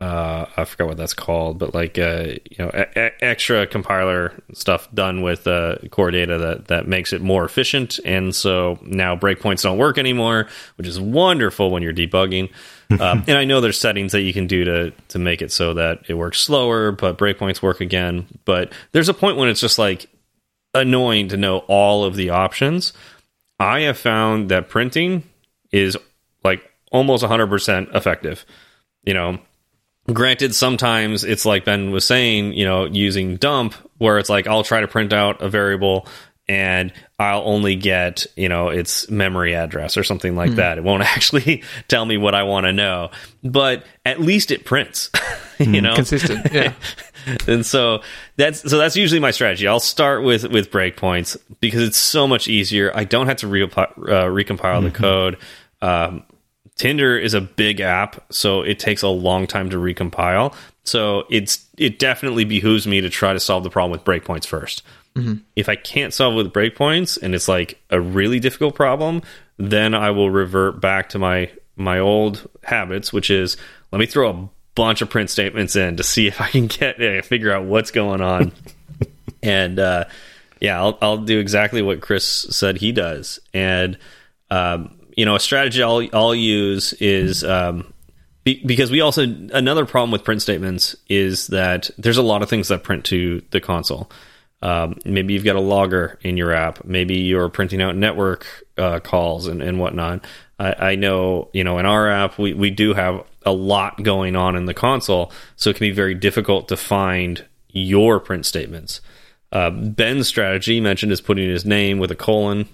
uh, I forgot what that's called, but like uh, you know, extra compiler stuff done with uh, core data that that makes it more efficient, and so now breakpoints don't work anymore, which is wonderful when you're debugging. Um, and I know there's settings that you can do to to make it so that it works slower, but breakpoints work again. But there's a point when it's just like annoying to know all of the options. I have found that printing is like almost 100% effective. You know, granted sometimes it's like ben was saying you know using dump where it's like i'll try to print out a variable and i'll only get you know its memory address or something like that it won't actually tell me what i want to know but at least it prints you know Consistent, yeah. and so that's so that's usually my strategy. I'll start with with breakpoints because it's so much easier. I don't have to re- uh, recompile the code. Um, Tinder is a big app, so it takes a long time to recompile. So it's it definitely behooves me to try to solve the problem with breakpoints 1st If I can't solve it with breakpoints and it's like a really difficult problem, then I will revert back to my my old habits, which is let me throw a bunch of print statements in to see if I can get uh, figure out what's going on. and uh, yeah, I'll I'll do exactly what Chris said he does. And um, you know, a strategy I'll I'll use is um, be, because we also another problem with print statements is that there's a lot of things that print to the console. Um, maybe you've got a logger in your app. Maybe you're printing out network uh, calls and, and whatnot. I, I know, you know, in our app, we, we do have a lot going on in the console, so it can be very difficult to find your print statements. Uh, Ben's strategy mentioned is putting his name with a colon.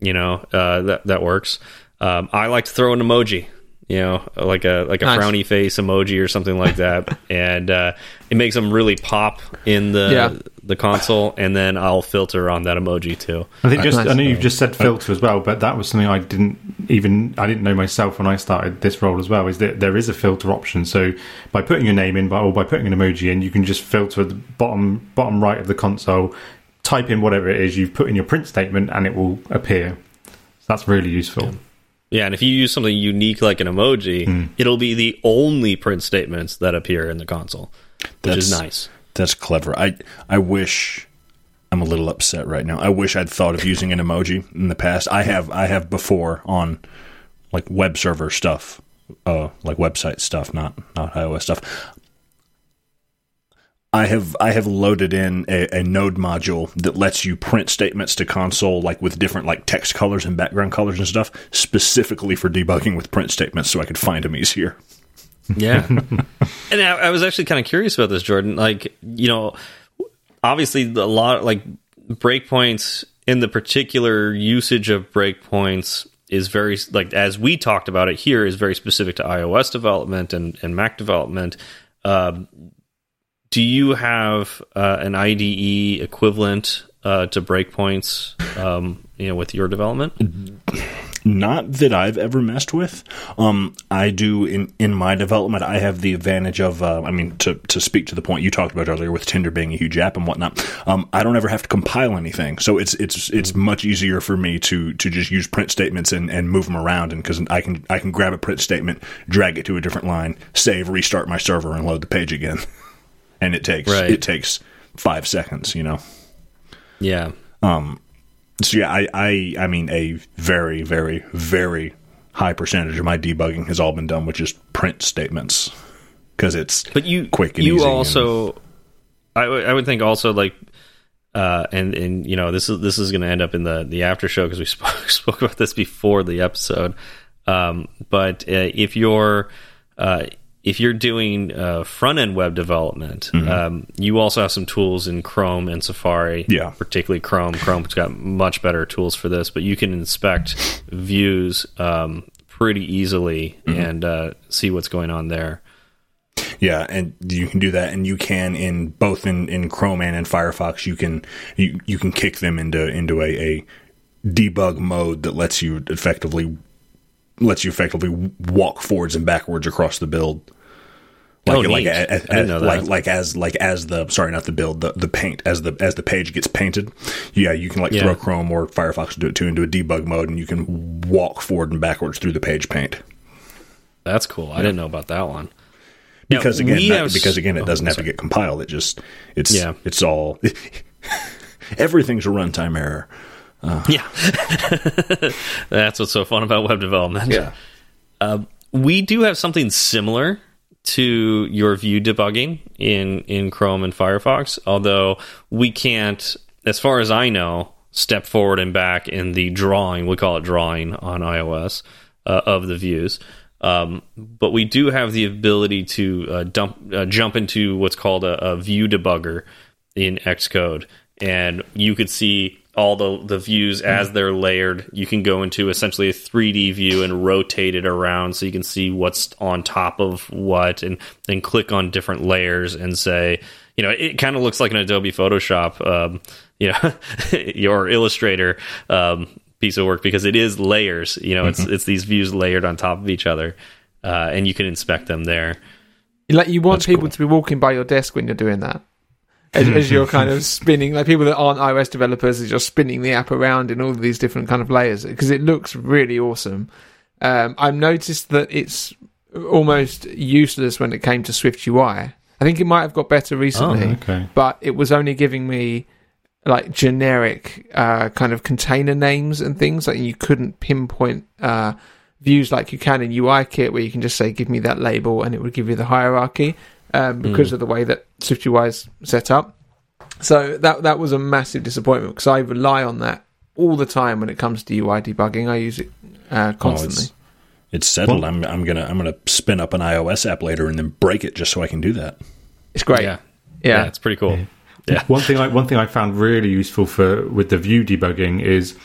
You know, uh, that that works. Um, I like to throw an emoji. You know, like a like a Nice. frowny face emoji or something like that, and uh, it makes them really pop in the Yeah. The console. And then I'll filter on that emoji too. I think just Nice. I know you've just said uh, filter as well, but that was something I didn't even I didn't know myself when I started this role as well. Is that there is a filter option? So by putting your name in, by, or by putting an emoji in, you can just filter the bottom bottom right of the console, type in whatever it is you've put in your print statement, and it will appear. So that's really useful. Yeah, and if you use something unique like an emoji, hmm. it'll be the only print statements that appear in the console, which is That's- nice. That's clever. I I wish I'm a little upset right now. I wish I'd thought of using an emoji in the past. I have I have before on like web server stuff, uh, like website stuff, not not iOS stuff. I have I have loaded in a, a, node module that lets you print statements to console like with different like text colors and background colors and stuff specifically for debugging with print statements so I could find them easier. Yeah. and I, I was actually kind of curious about this, Jordan. Like, you know, obviously a lot like breakpoints in the particular usage of breakpoints is very like as we talked about it here is very specific to iOS development and, and Mac development. Um, do you have uh, an IDE equivalent uh, to breakpoints, um, you know, with your development? Not that I've ever messed with. Um, I do in in my development. I have the advantage of, uh, I mean, to to speak to the point you talked about earlier with Tinder being a huge app and whatnot. Um, I don't ever have to compile anything, so it's it's it's much easier for me to to just use print statements and, and move them around, and because I can I can grab a print statement, drag it to a different line, save, restart my server, and load the page again, and it takes right. it takes five seconds, you know. Yeah. Um, so yeah, I, I, I mean, a very, very, very high percentage of my debugging has all been done with just print statements because it's but you quick and you easy also and, I, w- I would think also like uh, and and you know this is this is going to end up in the the after show because we spoke, spoke about this before the episode. Um, but uh, if you're uh, if you're doing uh, front end web development, mm -hmm. um, you also have some tools in Chrome and Safari. Yeah, particularly Chrome. Chrome's got much better tools for this, but you can inspect views um, pretty easily mm -hmm. and uh, see what's going on there. Yeah, and you can do that, and you can in both in, in Chrome and in Firefox. You can you you can kick them into into a, a debug mode that lets you effectively lets you effectively walk forwards and backwards across the build. Like, oh, like, as, as, like, like as like as the sorry not the build the, the paint as the as the page gets painted yeah you can like yeah. throw Chrome or Firefox do it too into a debug mode and you can walk forward and backwards through the page paint. That's cool. I didn't know about that one. Because now, again, that, because again, it oh, doesn't have to get compiled. It just it's yeah. it's all everything's a runtime error. Uh, yeah, that's what's so fun about web development. Yeah, uh, we do have something similar to your view debugging in in Chrome and Firefox, although we can't, as far as I know, step forward and back in the drawing. We call it drawing on iOS uh, of the views. Um, but we do have the ability to uh, dump, uh, jump into what's called a, a view debugger in Xcode, and you could see all the the views as mm-hmm. they're layered. You can go into essentially a 3D view and rotate it around so you can see what's on top of what, and then click on different layers and say, you know, it kind of looks like an Adobe Photoshop, um, you know, your Illustrator um, piece of work because it is layers. You know, mm -hmm. it's mm-hmm. it's these views layered on top of each other, uh, and you can inspect them there. Like you want That's people cool. to be walking by your desk when you're doing that as, as, you're kind of spinning, like people that aren't iOS developers are just spinning the app around in all of these different kind of layers because it looks really awesome. Um, I've noticed that it's almost useless when it came to Swift UI. I think it might have got better recently, oh, okay. but it was only giving me like generic uh, kind of container names and things like you couldn't pinpoint uh, views like you can in UIKit where you can just say give me that label and it would give you the hierarchy um, because mm. of the way that SwiftUI is set up. So that that was a massive disappointment because I rely on that all the time when it comes to UI debugging. I use it uh, constantly. Oh, it's, it's, settled. Well, I'm I'm gonna I'm gonna spin up an iOS app later and then break it just so I can do that. It's great. Yeah, yeah, yeah it's pretty cool. Yeah. yeah. One thing I one thing I found really useful for with the view debugging is,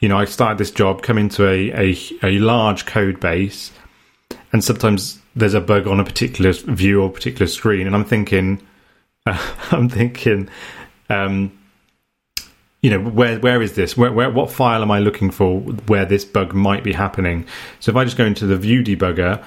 you know, I started this job, come into a a, a large code base, and sometimes there's a bug on a particular view or particular screen, and I'm thinking, uh, I'm thinking, um, you know, where where is this? Where, where what file am I looking for where this bug might be happening? So if I just go into the view debugger,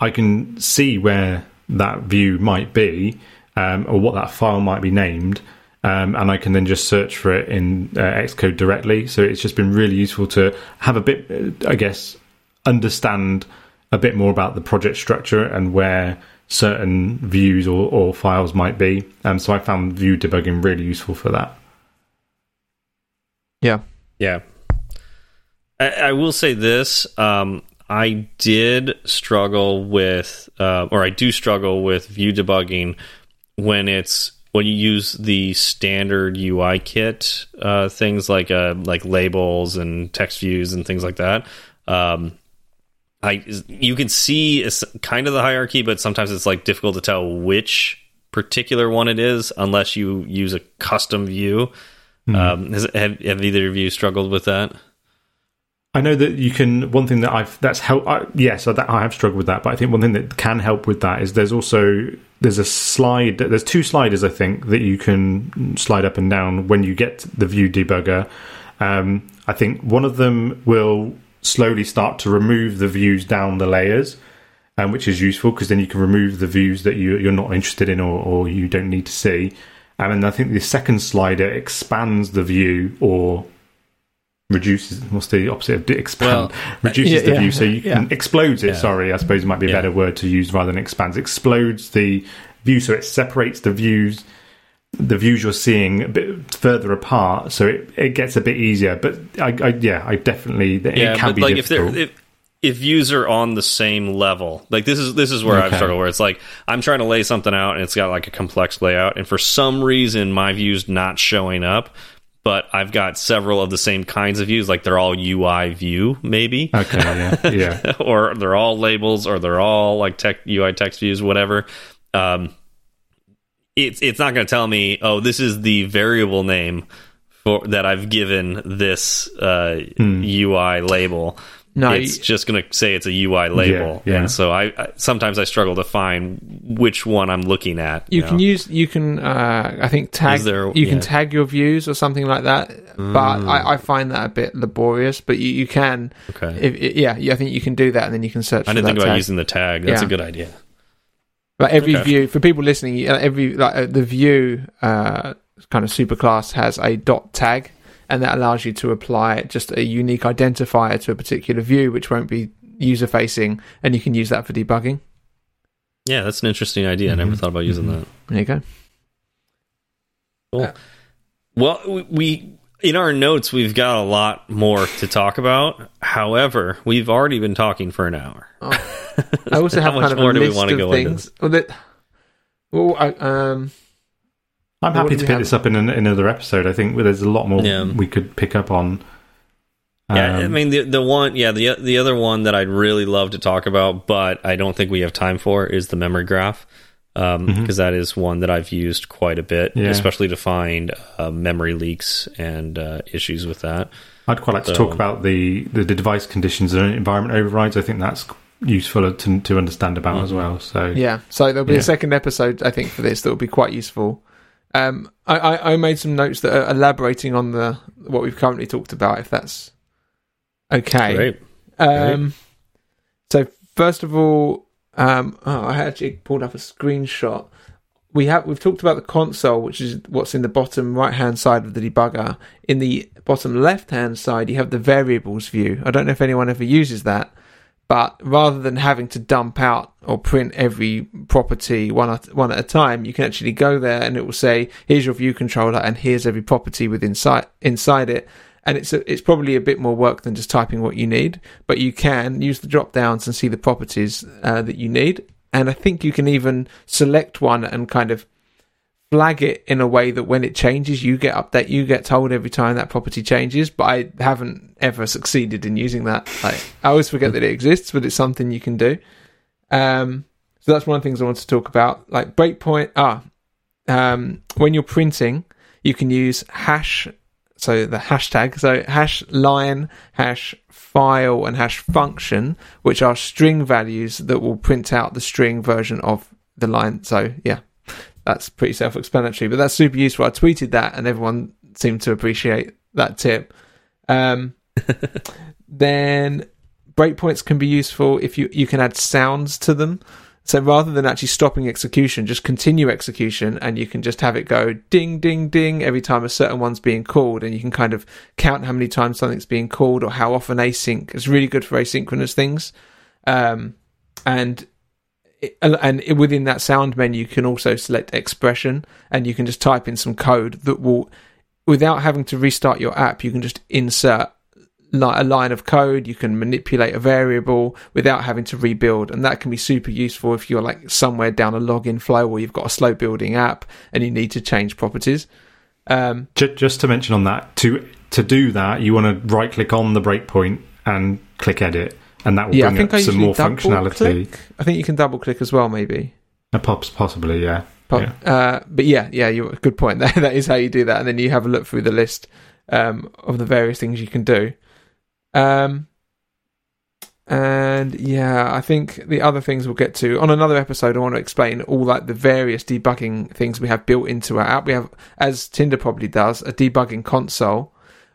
I can see where that view might be, um, or what that file might be named. Um, and I can then just search for it in uh, Xcode directly. So it's just been really useful to have a bit, uh, I guess, understand a bit more about the project structure and where certain views or, or files might be. Um, so I found view debugging really useful for that. Yeah. Yeah. I, I will say this. Um, I did struggle with, uh, or I do struggle with view debugging when it's when you use the standard UI kit uh, things like uh, like labels and text views and things like that. Um, I you can see it's kind of the hierarchy, but sometimes it's like difficult to tell which particular one it is unless you use a custom view. Mm. Um, has, have, have either of you struggled with that? I know that you can. One thing that I've that's helped. I, yes, that I have struggled with that, but I think one thing that can help with that is there's also there's a slide. There's two sliders I think that you can slide up and down when you get the view debugger. Um, I think one of them will slowly start to remove the views down the layers, um, which is useful because then you can remove the views that you, you're not interested in or, or you don't need to see. And I think the second slider expands the view or reduces what's the opposite of expand well, reduces yeah, the view so you can yeah. explodes it sorry i suppose it might be a better word to use rather than expands explodes the view so it separates the views the views you're seeing a bit further apart so it, it gets a bit easier but I, I yeah i definitely yeah, it can be like difficult. if if views are on the same level like this is this is where okay. i've struggled where it's like i'm trying to lay something out and it's got like a complex layout and for some reason my view's not showing up but I've got several of the same kinds of views, like they're all UI view, maybe. Okay, yeah, yeah. or they're all labels, or they're all like tech UI text views, whatever. Um, it's it's not going to tell me, oh, this is the variable name for that I've given this uh, hmm. UI label. No, it's you, just going to say it's a UI label, yeah, yeah. and so I, I, sometimes I struggle to find which one I'm looking at. You, you can know? use you can uh, I think tag there, you yeah. can tag your views or something like that, mm. but I, I, find that a bit laborious. But you, you can, okay, if, yeah, I think you can do that, and then you can search. I didn't think about tag. using the tag. That's a good idea. But every okay. view for people listening, every like uh, the view uh, kind of superclass has a dot tag and that allows you to apply just a unique identifier to a particular view, which won't be user facing, and you can use that for debugging. Yeah, that's an interesting idea. Mm-hmm. I never mm-hmm. thought about using mm-hmm. that. There you go. Cool. Uh, well, we in our notes we've got a lot more to talk about. However, we've already been talking for an hour. Oh. I also have kind of a list of things. Well, that, well I, um, I'm happy to pick this up in an, another episode. I think there's a lot more yeah. we could pick up on. Um, yeah, I um, mean the the one, yeah, the the other one that I'd really love to talk about, but I don't think we have time for is the memory graph, because um, mm -hmm. that is one that I've used quite a bit, yeah. especially to find uh, memory leaks and uh, issues with that. I'd quite like so, to talk about the, the device conditions and environment overrides. I think that's useful to to understand about mm -hmm. as well. So yeah, so there'll be yeah. a second episode I think for this that will be quite useful. Um, I, I, I, made some notes that are elaborating on the what we've currently talked about, if that's okay. Great. Um, Great. So first of all, um, oh, I actually pulled up a screenshot. We have we've talked about the console, which is what's in the bottom right hand side of the debugger. In the bottom left hand side, you have the variables view. I don't know if anyone ever uses that, but rather than having to dump out or print every property one at, one at a time, you can actually go there and it will say, here's your view controller and here's every property within inside, inside it. And it's a, it's probably a bit more work than just typing what you need, but you can use the drop downs and see the properties uh, that you need. And I think you can even select one and kind of flag it in a way that when it changes, you get update, you get told every time that property changes. But I haven't ever succeeded in using that. Like, I always forget that it exists, but it's something you can do. Um, so that's one of the things I want to talk about. Like breakpoint. Ah, um, when you're printing, you can use hash. So the hashtag. So hash line, hash file, and hash function, which are string values that will print out the string version of the line. So yeah, that's pretty self-explanatory. But that's super useful. I tweeted that, and everyone seemed to appreciate that tip. Um, then breakpoints can be useful if you you can add sounds to them. So rather than actually stopping execution, just continue execution, and you can just have it go ding, ding, ding every time a certain one's being called, and you can kind of count how many times something's being called or how often async. It's really good for asynchronous things. Um, and it- and it- within that sound menu, you can also select expression, and you can just type in some code that will, without having to restart your app, you can just insert li- a line of code. You can manipulate a variable without having to rebuild, and that can be super useful if you're like somewhere down a login flow or you've got a slow building app and you need to change properties. Um, Ju- Just to mention on that, to to do that, you want to right click on the breakpoint and click edit, and that will yeah, bring up I some more functionality. click. I think you can double click as well, maybe. Uh, pops possibly, yeah. But, yeah. uh, but yeah, yeah, you good point. That that is how you do that, and then you have a look through the list um, of the various things you can do. Um, and yeah, I think the other things we'll get to on another episode. I want to explain all like the various debugging things we have built into our app. We have, as Tinder probably does, a debugging console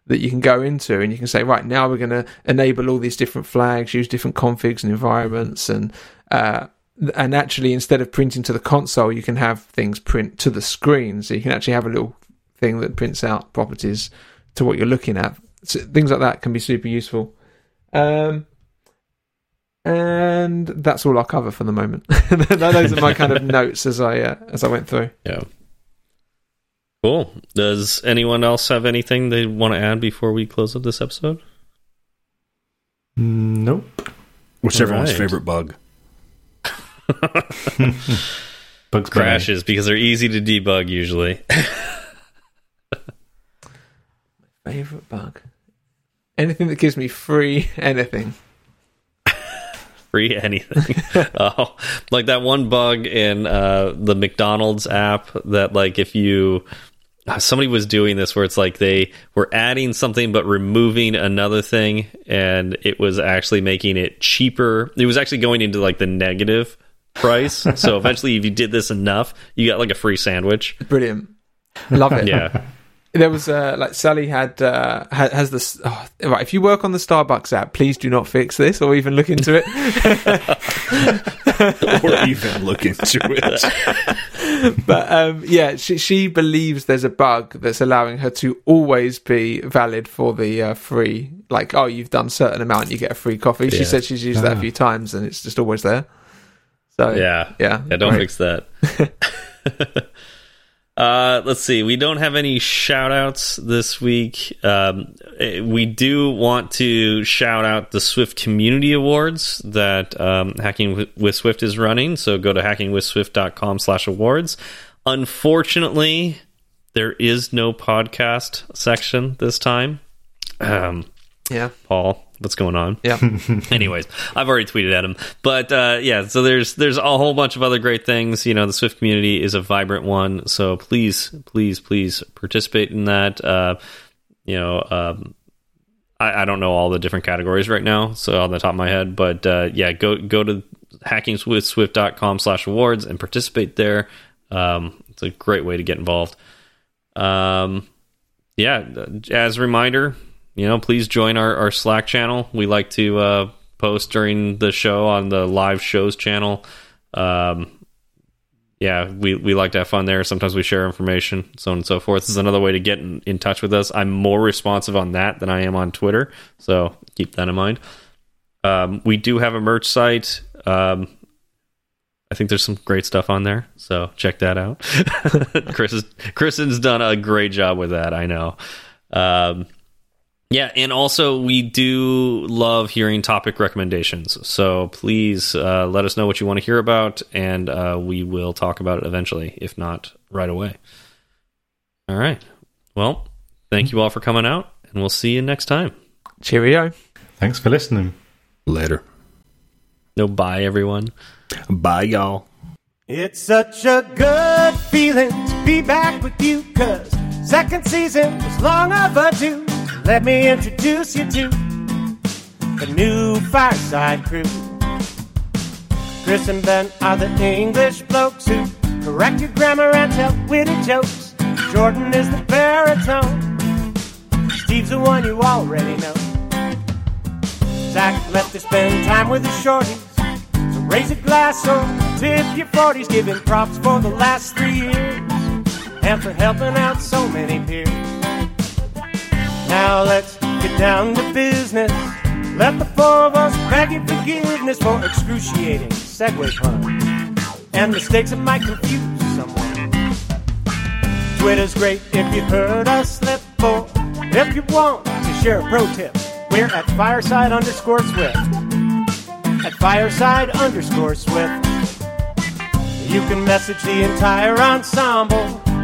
that you can go into, and you can say, right now we're going to enable all these different flags, use different configs and environments, and uh, and actually instead of printing to the console, you can have things print to the screen. So you can actually have a little thing that prints out properties to what you're looking at. So things like that can be super useful. Um, and that's all I'll cover for the moment. Those are my kind of notes as I uh, as I went through. Yeah. Cool. Does anyone else have anything they want to add before we close up this episode? Nope. What's everyone's Right. favorite bug? Bugs Crashes because they're easy to debug usually. Favorite bug? Anything that gives me free anything. Free anything. oh, like that one bug in uh, the McDonald's app that, like, if you somebody was doing this where it's like they were adding something but removing another thing, and it was actually making it cheaper. It was actually going into like the negative price. so eventually, if you did this enough, you got like a free sandwich. Brilliant. Love it. Yeah. There was uh, like Sally had uh, ha- has this oh, right. If you work on the Starbucks app, please do not fix this or even look into it. or even look into it. but um, yeah, she she believes there's a bug that's allowing her to always be valid for the uh, free. Like, oh, you've done certain amount, you get a free coffee. She said she's used that a Ah. few times, and it's just always there. So Yeah. yeah, Yeah, don't Right. fix that. uh, let's see. We don't have any shout outs this week. Um, eh, we do want to shout out the Swift Community Awards that um, Hacking with- Swift is running. So go to hackingwithswift.com slash awards. Unfortunately, there is no podcast section this time. Um, yeah, Paul, what's going on? yeah. Anyways, I've already tweeted at him, but uh, yeah. So there's there's a whole bunch of other great things. You know, the Swift community is a vibrant one. So please, please, please participate in that. Uh, you know, um, I, I don't know all the different categories right now, so on the top of my head, but uh, yeah, go go to hackingswithswift.com slash awards and participate there. Um, it's a great way to get involved. Um, yeah, as a reminder, you know, please join our, our Slack channel. We like to uh, post during the show on the live shows channel. Um, yeah, we, we like to have fun there. Sometimes we share information, so on and so forth. This is another way to get in, in touch with us. I'm more responsive on that than I am on Twitter, so keep that in mind. Um, we do have a merch site. Um, I think there's some great stuff on there, so check that out. Chris is, Kristen's done a great job with that. I know. Um, yeah, and also we do love hearing topic recommendations. So please uh, let us know what you want to hear about, and uh, we will talk about it eventually, if not right away. All right. Well, thank you all for coming out, and we'll see you next time. Cheerio. Thanks for listening. Later. No, bye, everyone. Bye, y'all. It's such a good feeling to be back with you, cause second season was long overdue. Let me introduce you to the new Fireside Crew. Chris and Ben are the English blokes who correct your grammar and tell witty jokes. Jordan is the baritone. Steve's the one you already know. Zach left to spend time with the shorties. So raise a glass or tip your 40s, giving props for the last three years and for helping out so many peers. Now let's get down to business. Let the four of us your forgiveness for excruciating segue puns. and mistakes that might confuse someone. Twitter's great if you've heard us slip, or if you want to share a pro tip. We're at fireside underscore swift. At fireside underscore swift. You can message the entire ensemble,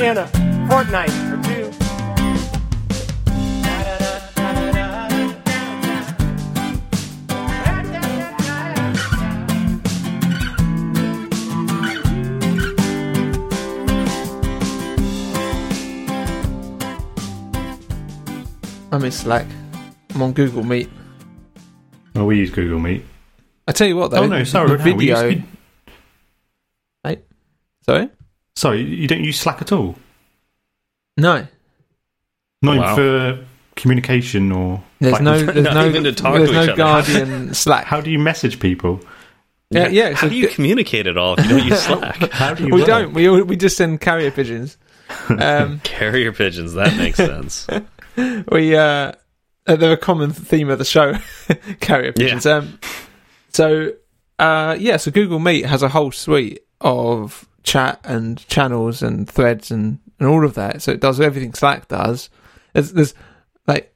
in a fortnight or two. Um, I'm in Slack. I'm on Google Meet. Oh, we use Google Meet. I tell you what, though. Oh no, sorry, the hang on, we video. use- Hey, sorry. Sorry, you don't use Slack at all. No, Not even Wow. for communication or. there's like- no, there's no, even to talk there's to no each other. Guardian Slack. How do you message people? yeah, yeah. How so do you communicate at all if you don't use Slack? How do you? we work? don't. We we just send carrier pigeons. Um, Carrier pigeons. That makes sense. we uh, uh, they're a common theme of the show. carrier pigeons. Um, so uh, yeah, so Google Meet has a whole suite of chat and channels and threads and, and all of that. So it does everything Slack does. There's, there's like,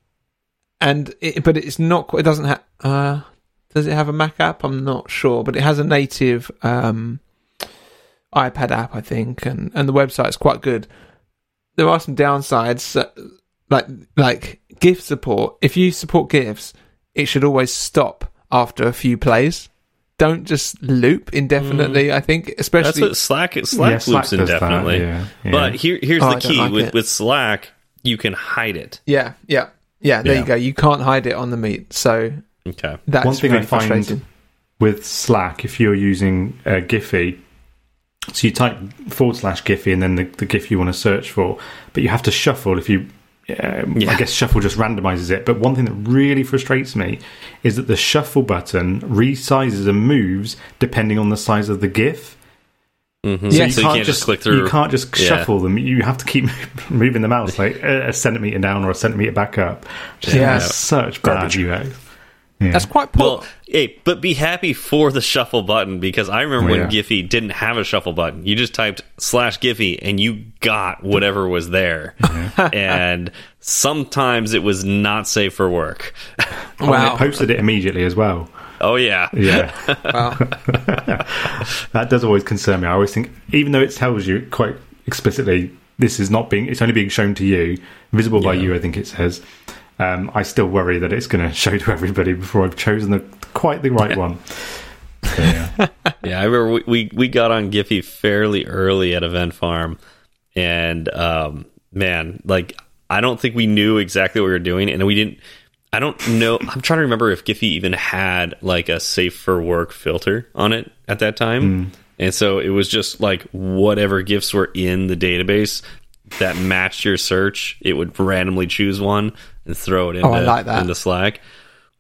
and it, but it's not. It doesn't have. Uh, does it have a Mac app? I'm not sure, but it has a native um, iPad app, I think, and and the website's quite good. There are some downsides, uh, like like GIF support. If you support GIFs, it should always stop after a few plays. Don't just loop indefinitely. I think, That's especially what Slack Slack Yeah, Slack loops does that, indefinitely. yeah, yeah. But here here's Oh, the key like with it. with Slack, you can hide it. yeah, yeah, yeah. There Yeah. you go. You can't hide it on the meet, so Okay. that's One thing really I find with Slack, if you're using uh, Giphy, so you type forward slash Giphy and then the, the GIF you want to search for, but you have to shuffle if you. Um, Yeah. I guess shuffle just randomizes it. But one thing that really frustrates me is that the shuffle button resizes and moves depending on the size of the GIF. Mm-hmm. Yes. so you can't just click through. You can't just Yeah. shuffle them. You have to keep moving the mouse like a, a centimeter down or a centimeter back up. Just Yeah. has such bad UX. Yeah. That's quite poor. Well, hey, but be happy for the shuffle button because I remember Oh, when yeah. Giphy didn't have a shuffle button. You just typed slash Giphy and you got whatever was there. and sometimes it was not safe for work. Oh, and it posted it immediately as well. Oh yeah. Yeah, wow. that does always concern me. I always think, even though it tells you quite explicitly, this is not being, it's only being shown to you, visible by you. I think it says. Um, I still worry that it's going to show to everybody before I've chosen the quite the right one. So, yeah. Yeah, I remember we, we, we got on Giphy fairly early at Event Farm, and um, man, like I don't think we knew exactly what we were doing, and we didn't. I don't know. I'm trying to remember if Giphy even had like a safe for work filter on it at that time, and so it was just like whatever gifs were in the database that matched your search, it would randomly choose one and throw it into, Oh, like that. into Slack.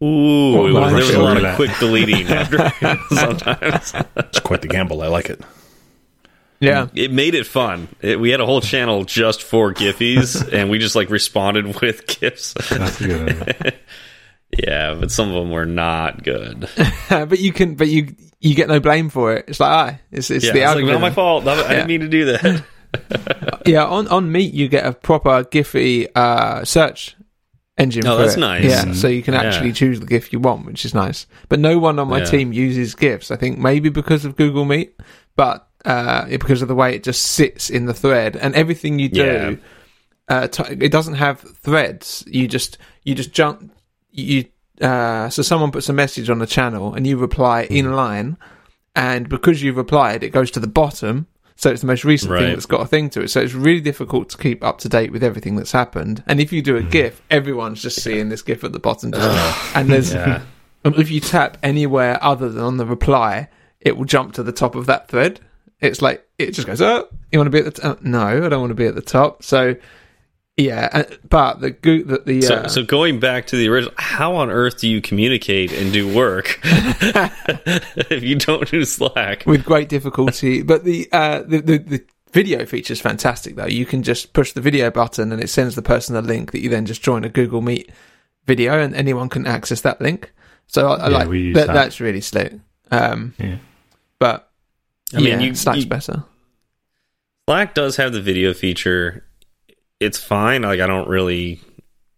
Ooh, it was, like there was a lot of roulette. quick deleting after sometimes. It's quite the gamble. I like it. Yeah. it made it fun. It, we had a whole channel just for Giphies, and we just like responded with gifs. That's good. yeah, but some of them were not good. but you can, but you you get no blame for it. It's like, ah, it's it's Yeah, the it's like algorithm. not my fault. I Yeah. didn't mean to do that. yeah, on on Meet you get a proper Giphy uh, search engine. Oh, for that's it. nice. Yeah, so you can Yeah. actually choose the GIF you want, which is nice. But no one on my Yeah. team uses GIFs. I think maybe because of Google Meet, but uh, because of the way it just sits in the thread and everything you do. Uh, t- it doesn't have threads. You just you just jump. You uh, so someone puts a message on the channel and you reply Hmm. in line, and because you've replied, it goes to the bottom. So it's the most recent thing that's got a thing to it. So it's really difficult to keep up to date with everything that's happened. And if you do a mm-hmm. GIF, everyone's just seeing this GIF at the bottom. and there's Yeah. Um, if you tap anywhere other than on the reply, it will jump to the top of that thread. It's like it just goes, "Oh, you want to be at the top? Uh, no, I don't want to be at the top." So, yeah, uh, but the go- the, the So, uh, so going back to the original, how on earth do you communicate and do work if you don't do Slack? with great difficulty. but the, uh, the the the video feature is fantastic though. You can just push the video button and it sends the person a link that you then just join a Google Meet video and anyone can access that link. So I, I Yeah, like we use that, that. That's really slick. Um, Yeah. but I mean, yeah, you- Slack's you- better. Slack does have the video feature. It's fine. Like I don't really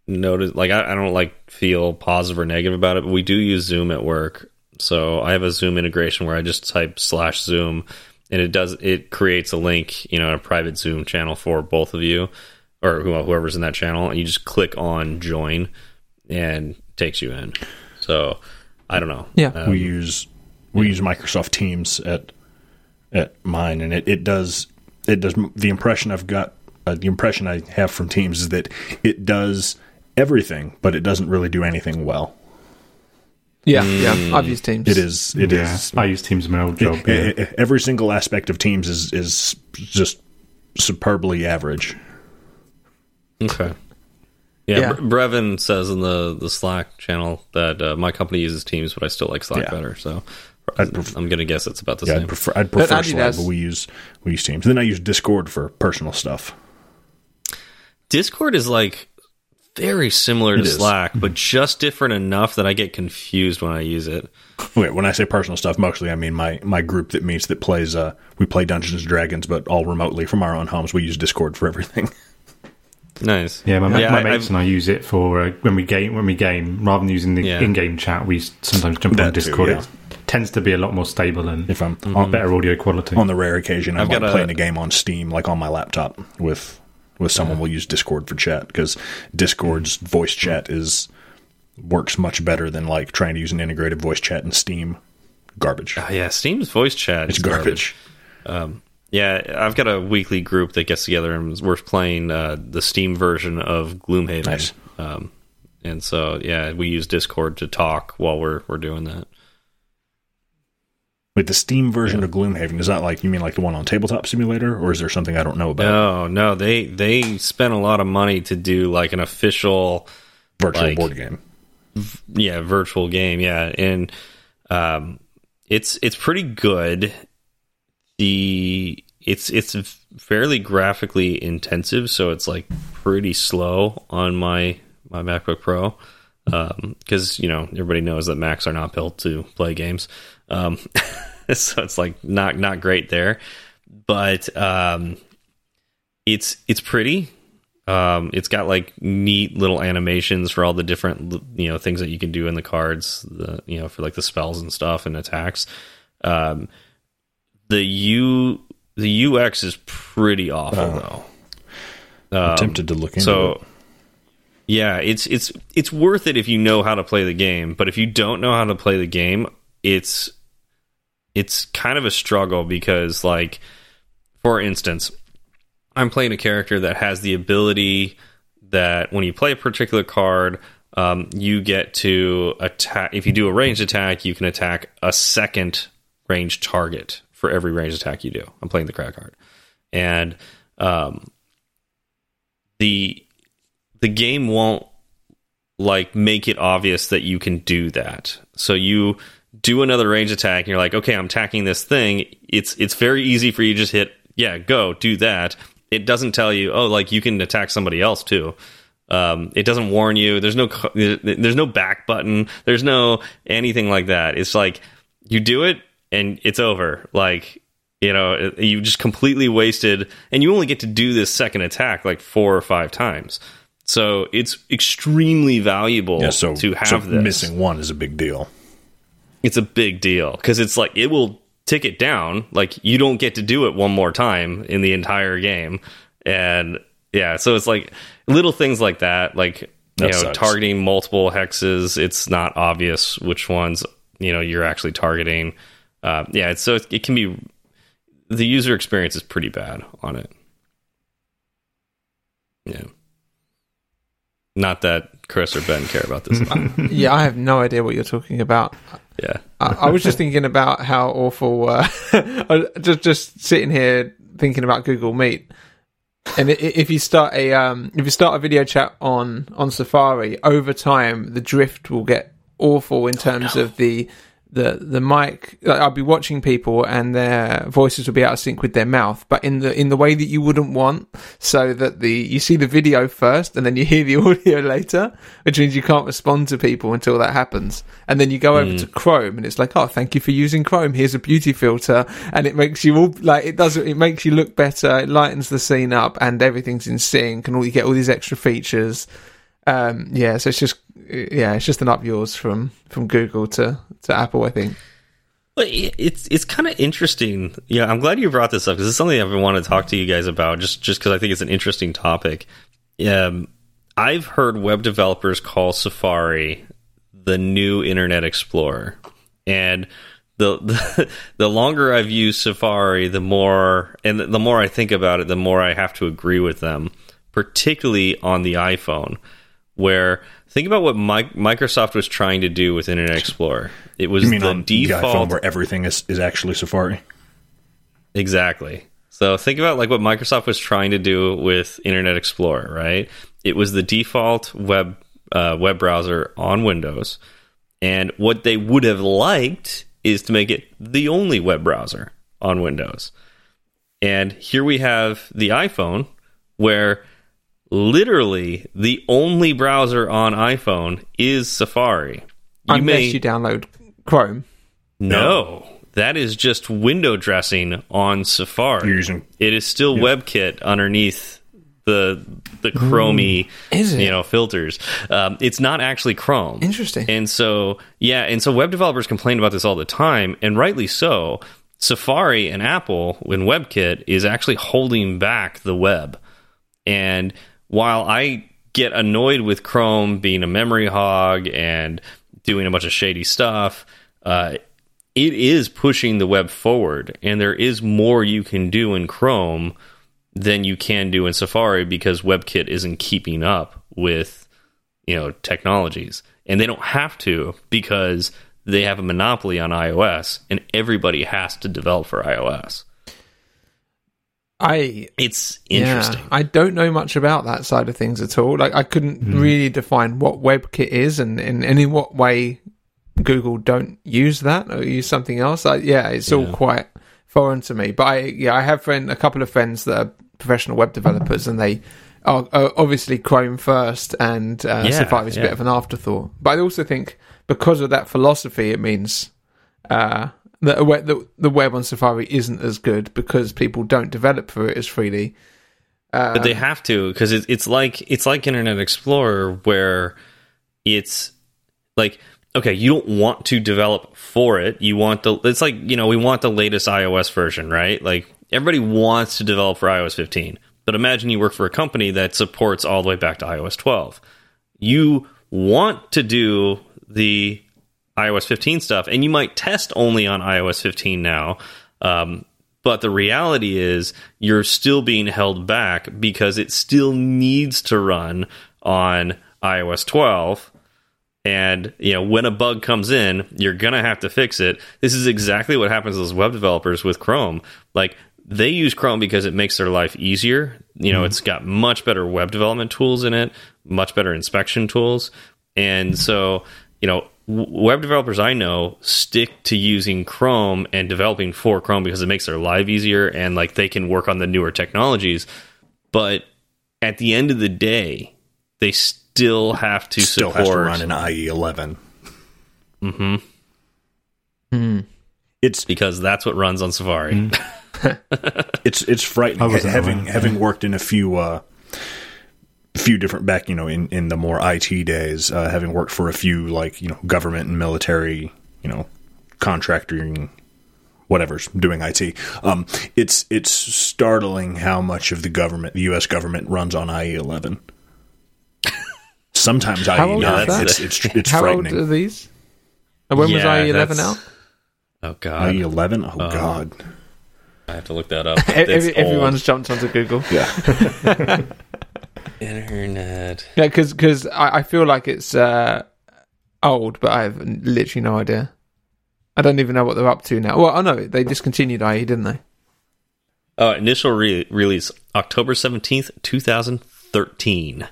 notice. Like I, I don't like feel positive or negative about it. But we do use Zoom at work, so I have a Zoom integration where I just type slash Zoom, and it does it creates a link, you know, a private Zoom channel for both of you or whoever's in that channel, and you just click on join, and it takes you in. So I don't know. Yeah. Um, we use we use Microsoft Teams at at mine, and it, it does it does the impression I've got. Uh, the impression I have from Teams is that it does everything, but it doesn't really do anything well. Yeah, yeah. I've used Teams. It is it is yeah. I use Teams in my old job. yeah. e- e- every single aspect of Teams is is just superbly average. Okay. Yeah, Yeah. Bre- Brevin says in the the Slack channel that uh, my company uses Teams, but I still like Slack Yeah. better. So I'd pref- I'm gonna guess it's about the Yeah, same. I'd prefer I'd prefer Slack, but we use we use Teams. Then I use Discord for personal stuff. Discord is like very similar to It is. Slack, but just different enough that I get confused when I use it. Okay, when I say personal stuff, mostly I mean my my group that meets that plays. Uh, we play Dungeons and Dragons, but all remotely from our own homes. We use Discord for everything. Nice. Yeah, my, Yeah, my I- mates I've- and I use it for uh, when we game. When we game, rather than using the Yeah. in-game chat, we sometimes jump on That too, Discord. yeah. It tends to be a lot more stable and If I'm Mm-hmm. on, better audio quality. on the rare occasion I'm I've like got a- playing a game on Steam, like on my laptop with with someone, we'll use Discord for chat because Discord's voice chat is works much better than like trying to use an integrated voice chat in Steam. Garbage. Ah, yeah, Steam's voice chat It's is garbage. Yeah, I've got a weekly group that gets together and we're playing uh, the Steam version of Gloomhaven. Nice. Um, and so yeah, we use Discord to talk while we're we're doing that. Wait, the Steam version of Gloomhaven is that like you mean like the one on Tabletop Simulator, or is there something I don't know about? No, no, they they spent a lot of money to do like an official Virtual like- board game. yeah virtual game yeah and um it's it's pretty good the it's it's fairly graphically intensive so it's like pretty slow on my my macbook pro um because you know everybody knows that macs are not built to play games um so it's like not not great there but um it's it's pretty um, it's got like neat little animations for all the different you know things that you can do in the cards, the you know for like the spells and stuff and attacks. Um, the U the UX is pretty awful though. I'm Um, tempted to look into so it. yeah, it's it's it's worth it if you know how to play the game, but if you don't know how to play the game, it's it's kind of a struggle because like for instance, I'm playing a character that has the ability that when you play a particular card, um, you get to attack. If you do a ranged attack, you can attack a second ranged target for every ranged attack you do. I'm playing the crack card, and um, the the game won't like make it obvious that you can do that. So you do another range attack and you're like, okay, I'm attacking this thing. It's it's very easy for you to just hit, yeah, go, do that. It doesn't tell you, oh, like you can attack somebody else too. Um, it doesn't warn you. There's no there's no back button. There's no anything like that. It's like you do it and it's over. Like you know, you just completely wasted, and you only get to do this second attack like four or five times. So it's extremely valuable Yeah, so, to have so this. missing one is a big deal. It's a big deal because it's like it will tick it down. Like you don't get to do it one more time in the entire game, and yeah, so it's like little things like that, like you That know, sucks. targeting multiple hexes. It's not obvious which ones you know you're actually targeting. Uh, yeah, it's, so it, it can be the user experience is pretty bad on it. Yeah. Not that Chris or Ben care about this. yeah, I have no idea what you're talking about. Yeah. I, I was just thinking about how awful. Uh, just just sitting here thinking about Google Meet, and if you start a um, if you start a video chat on on Safari, over time the drift will get awful in terms of the the the mic. Like, I'll be watching people and their voices will be out of sync with their mouth, but in the in the way that you wouldn't want, so that the you see the video first and then you hear the audio later, which means you can't respond to people until that happens. And then you go over to Chrome and it's like, oh, thank you for using Chrome. Here's a beauty filter, and it makes you all like it does. It makes you look better. It lightens the scene up, and everything's in sync, and all you get all these extra features. Um, yeah, so it's just yeah, it's just an up yours from from Google to to Apple, I think. But it's it's kind of interesting. Yeah, I'm glad you brought this up because it's something I've been wanting to talk to you guys about. Just just because I think it's an interesting topic. Um, I've heard web developers call Safari the new Internet Explorer, and the the, the longer I've used Safari, the more and the more I think about it, the more I have to agree with them, particularly on the iPhone. Where think about what Mi- Microsoft was trying to do with Internet Explorer. It was the on the default iPhone where everything is, is actually Safari? Exactly. So think about like what Microsoft was trying to do with Internet Explorer, right? It was the default web uh, web browser on Windows, and what they would have liked is to make it the only web browser on Windows. And here we have the iPhone, where literally the only browser on iPhone is Safari. You Unless may you download Chrome. no, that is just window dressing on Safari. You're using it is still WebKit underneath the the Chromey Is it? you know filters. Um, it's not actually Chrome. Interesting. And so yeah, and so web developers complain about this all the time, and rightly so. Safari and Apple in WebKit is actually holding back the web. And while I get annoyed with Chrome being a memory hog and doing a bunch of shady stuff, uh, it is pushing the web forward, and there is more you can do in Chrome than you can do in Safari because WebKit isn't keeping up with you know technologies, and they don't have to because they have a monopoly on iOS, and everybody has to develop for iOS. I It's interesting. Yeah, I don't know much about that side of things at all. Like I couldn't really define what WebKit is and, and, and in what way Google don't use that or use something else. I, yeah, it's all quite foreign to me. But I yeah, I have friend a couple of friends that are professional web developers and they are, are obviously Chrome first and uh, Yeah, Safari is a bit of an afterthought. But I also think because of that philosophy, it means uh, we- the, the web on Safari isn't as good because people don't develop for it as freely. but they have to because it, it's like it's like Internet Explorer where it's like okay, you don't want to develop for it. You want the it's like you know we want the latest iOS version, right? Like everybody wants to develop for iOS 15, but imagine you work for a company that supports all the way back to iOS 12. You want to do the iOS 15 stuff, and you might test only on iOS 15 now. Um, but the reality is, you're still being held back because it still needs to run on iOS 12. And you know, when a bug comes in, you're gonna have to fix it. This is exactly what happens to those web developers with Chrome. Like they use Chrome because it makes their life easier. You know, it's got much better web development tools in it, much better inspection tools, and so you know, web developers I know stick to using Chrome and developing for Chrome because it makes their life easier and like they can work on the newer technologies. But at the end of the day, they still have to still support has to run an IE 11. Mhm. It's because that's what runs on Safari. it's it's frightening having having worked in a few uh few different back you know in in the more IT days uh, having worked for a few like you know government and military you know contracting whatever's doing IT um it's it's startling how much of the government the US government runs on IE 11 sometimes IE How old 9 it's it's it's How frightening old are these? And when Yeah, was IE eleven that's- out? Oh god, IE 11 oh god I have to look that up. Every- old. everyone's jumped onto Google. yeah internet. Yeah, because I, I feel like it's uh, old, but I have literally no idea. I don't even know what they're up to now. Well, I know they discontinued IE, didn't they? Uh, initial re- release October seventeenth, two thousand thirteen.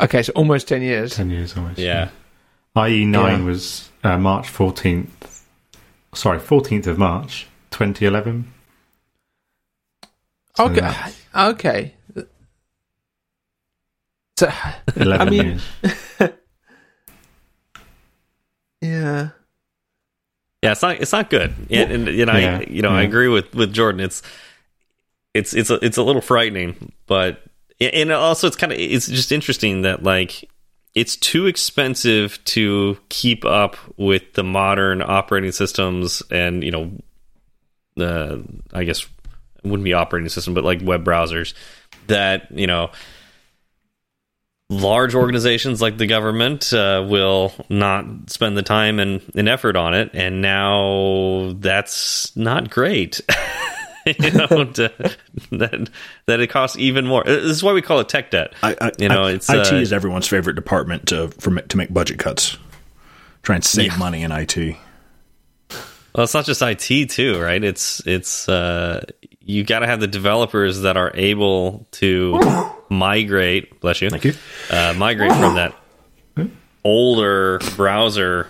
Okay, so almost ten years. Ten years almost. Yeah. IE nine Yeah. was uh, March fourteenth. Sorry, fourteenth of March, twenty eleven. So Okay, that's okay. So Eleven I mean- yeah, Yeah, it's not it's not good. And, and you know, Yeah, I, you know, I agree with with Jordan. It's it's it's a, it's a little frightening, but and also it's kind of it's just interesting that like it's too expensive to keep up with the modern operating systems and you know uh, I guess it wouldn't be operating system, but like web browsers that you know large organizations like the government uh, will not spend the time and, and effort on it, and now that's not great. you know, to, that that it costs even more. This is why we call it tech debt. I, I, you know, I- it's IT uh, is everyone's favorite department to for, to make budget cuts. Try and save Yeah. money in IT. Well, it's not just IT too, right? It's it's uh, you got to have the developers that are able to migrate. Bless you. Thank you. Uh, migrate from that older browser,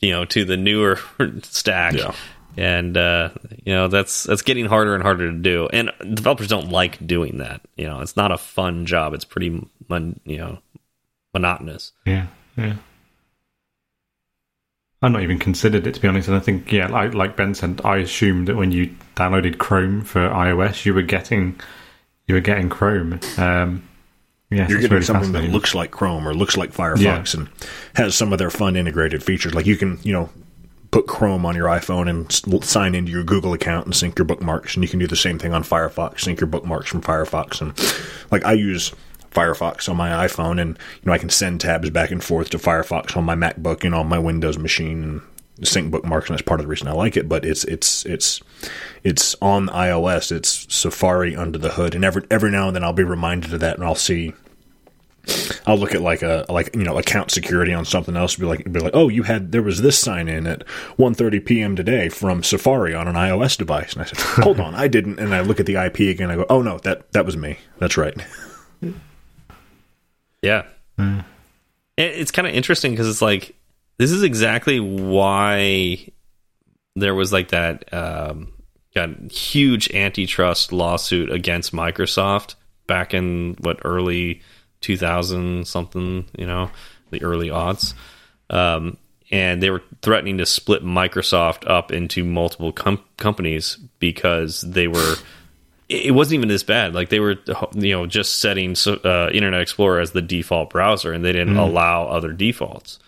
you know, to the newer stack. Yeah. And uh, you know that's that's getting harder and harder to do, and developers don't like doing that. You know, it's not a fun job. It's pretty, mon- you know, monotonous. Yeah, yeah. I've not even considered it to be honest, and I think yeah, like like Ben said, I assumed that when you downloaded Chrome for iOS, you were getting you were getting Chrome. Um, yeah, You're getting really something that looks like Chrome or looks like Firefox and has some of their fun integrated features. Like you can, you know, put Chrome on your iPhone and sign into your Google account and sync your bookmarks, and you can do the same thing on Firefox, sync your bookmarks from Firefox. And like I use Firefox on my iPhone, and you know I can send tabs back and forth to Firefox on my MacBook and on my Windows machine. Sync bookmarks and that's part of the reason I like it but it's it's it's it's on iOS it's Safari under the hood and every every now and then I'll be reminded of that and I'll see I'll look at like a like you know account security on something else and be like be like oh you had there was this sign in at 1:30 p.m. today from Safari on an iOS device and I said hold on I didn't and I look at the IP again I go oh no that that was me that's right Yeah. It, it's kind of interesting because it's like this is exactly why there was like that um, got huge antitrust lawsuit against Microsoft back in what early 2000 something, you know, the early aughts. Um, and they were threatening to split Microsoft up into multiple com- companies because they were it it wasn't even this bad. Like they were, you know, just setting uh, Internet Explorer as the default browser, and they didn't allow other defaults.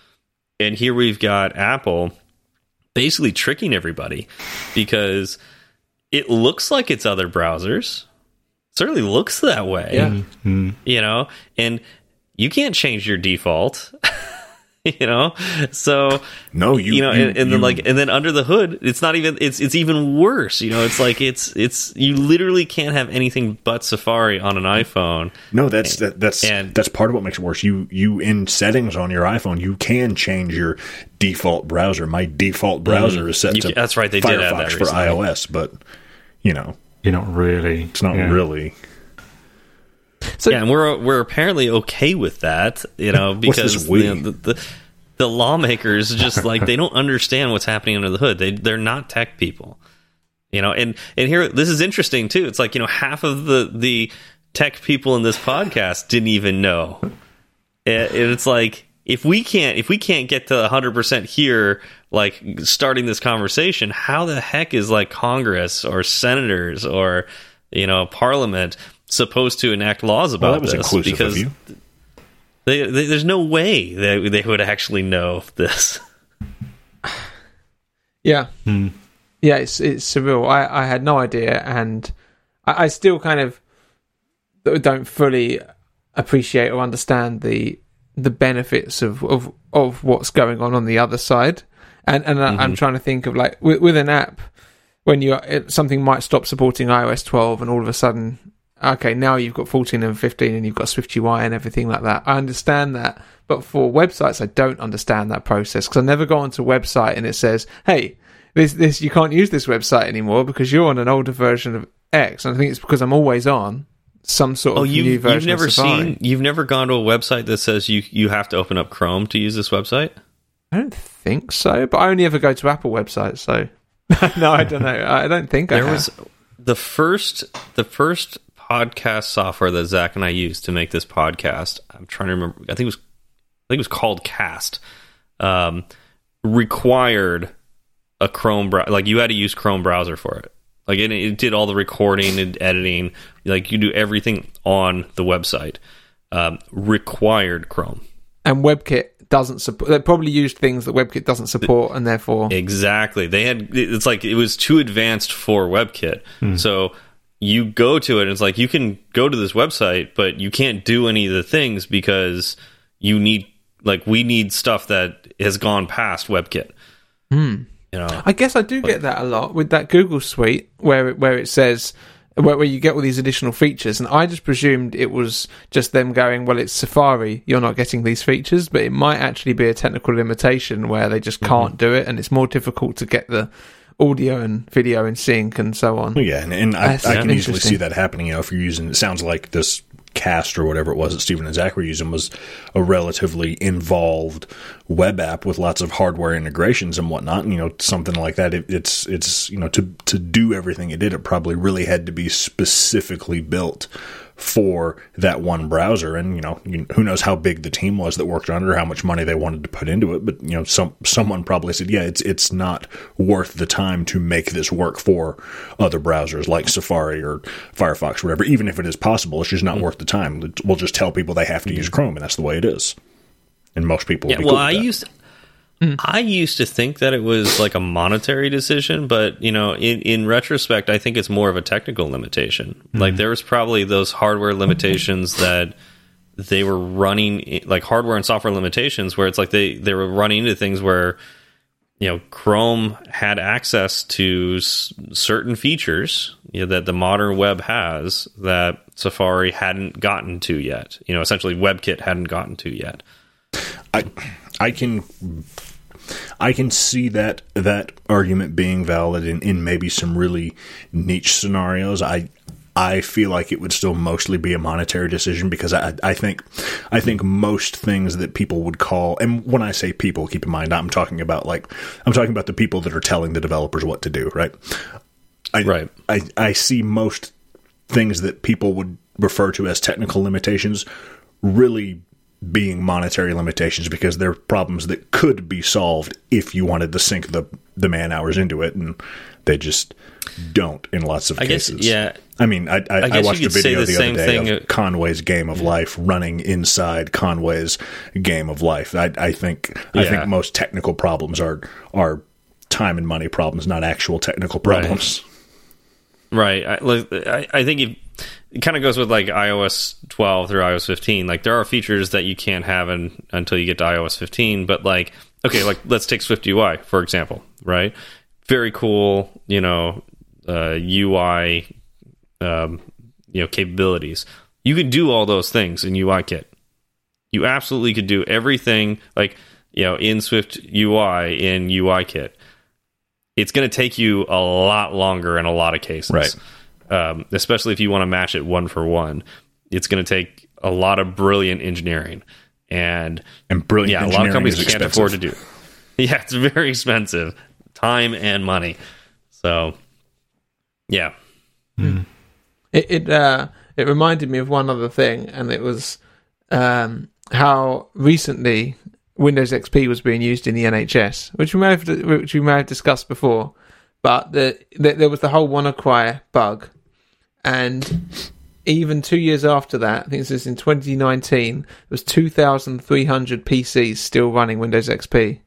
And here we've got Apple basically tricking everybody because it looks like it's other browsers. certainly looks that way. Yeah. You know, and you can't change your default. you know, so no you you know, you- and, and then like, and then under the hood, it's not even. It's it's even worse. You know, it's like it's it's you literally can't have anything but Safari on an iPhone. No, that's that, that's and- that's part of what makes it worse. You you in settings on your iPhone, you can change your default browser. My default browser is set Mm. You to ca- that's right, they did add that Firefox for recently. iOS, but you know You're not really. it's not yeah. really. So yeah, and we're we're apparently okay with that, you know, because you know, the, the the lawmakers just like they don't understand what's happening under the hood. They they're not tech people, you know. And and here this is interesting too. It's like you know half of the the tech people in this podcast didn't even know. Eh, and it's like if we can't if we can't get to 100% here like starting this conversation how the heck is like congress or senators or you know parliament supposed to enact laws about Well, that was this inclusive because of you. They, they, there's no way that they would actually know this Yeah, hmm. yeah, it's it's surreal. I I had no idea, and I, I still kind of don't fully appreciate or understand the the benefits of of of what's going on on the other side. And and I, I'm mm-hmm. trying to think of like with, with an app when you it, something might stop supporting iOS 12, and all of a sudden okay, now you've got 14 and 15 and you've got Swift UI and everything like that. I understand that. But for websites, I don't understand that process because I never go onto a website and it says, hey, this, this, you can't use this website anymore because you're on an older version of X. And I think it's because I'm always on some sort oh, of Oh, you, new version you've never seen, you've never gone to a website that says you you have to open up Chrome to use this website. I don't think so, but I only ever go to Apple websites, so no, I don't know. I don't think I There have. was the first the first podcast software that Zach and I used to make this podcast. I'm trying to remember. I think it was I think it was called Cast. Um, required a Chrome browser. Like you had to use Chrome browser for it. Like it, it did all the recording and editing. Like you do everything on the website. Um, required Chrome. and WebKit doesn't support. They probably used things that WebKit doesn't support, and therefore Exactly. They had it's like it was too advanced for WebKit. So you go to it and it's like you can go to this website, but you can't do any of the things because you need like we need stuff that has gone past WebKit. Hmm. You know. I guess I do get that a lot with that Google Suite where it, where it says where, where you get all these additional features, and I just presumed it was just them going, well, it's Safari, you're not getting these features, but it might actually be a technical limitation where they just mm-hmm. can't do it, and it's more difficult to get the audio and video in sync and so on. Yeah, and, and I, I can easily see that happening. You know, if you're using, it sounds like this cast or whatever it was that Stephen and Zach were using was a relatively involved web app with lots of hardware integrations and whatnot. And, you know, something like that. It, it's it's you know to to do everything it did, it probably really had to be specifically built for that one browser. And you know, you, who knows how big the team was that worked on it or how much money they wanted to put into it. But you know, some someone probably said, yeah, it's it's not worth the time to make this work for other browsers like Safari or Firefox, or whatever. Even if it is possible, it's just not mm-hmm. worth the time. We'll just tell people they have to use mm-hmm. Chrome, and that's the way it is. And most people, will Yeah, be well, I that. used Hmm. I used to think that it was like a monetary decision, but you know, in in retrospect, I think it's more of a technical limitation. Hmm. Like there was probably those hardware limitations that they were running, like hardware and software limitations, where it's like they they were running into things where you know Chrome had access to s- certain features you know, that the modern web has that Safari hadn't gotten to yet. You know, essentially WebKit hadn't gotten to yet. I I can I can see that that argument being valid in, in maybe some really niche scenarios. I I feel like it would still mostly be a monetary decision because I I think I think most things that people would call and when I say people, keep in mind I'm talking about like I'm talking about the people that are telling the developers what to do, right? I, Right. I I see most things that people would refer to as technical limitations really being monetary limitations because they're problems that could be solved if you wanted to sink the the man hours into it and they just don't in lots of I guess, cases. yeah. I mean, I, I, I, guess you watched a video the the, same other day thing, of uh, Conway's Game of Life running inside Conway's Game of Life. I, I think I think most technical problems are are time and money problems, not actual technical problems. Right. I, I, I think it, it kind of goes with like iOS 12 through iOS 15. Like there are features that you can't have in, until you get to iOS 15. But like, okay, like let's take Swift UI for example. Right. Very cool. You know, uh, UI, um, you know, capabilities. You could do all those things in UIKit. You absolutely could do everything like you know in Swift UI in UIKit. It's going to take you a lot longer in a lot of cases, Right. Um, especially if you want to match it one for one. It's going to take a lot of brilliant engineering, and And brilliant yeah, a lot of companies can't expensive. afford to do. Yeah, it's very expensive, time and money. So, yeah, It it uh, it reminded me of one other thing, and it was um, how recently Windows XP was being used in the NHS, which we may have which we may have discussed before. But the, the, there was the whole WannaCry bug, and even two years after that, I think this is in 2019, there was 2,300 PCs still running Windows XP.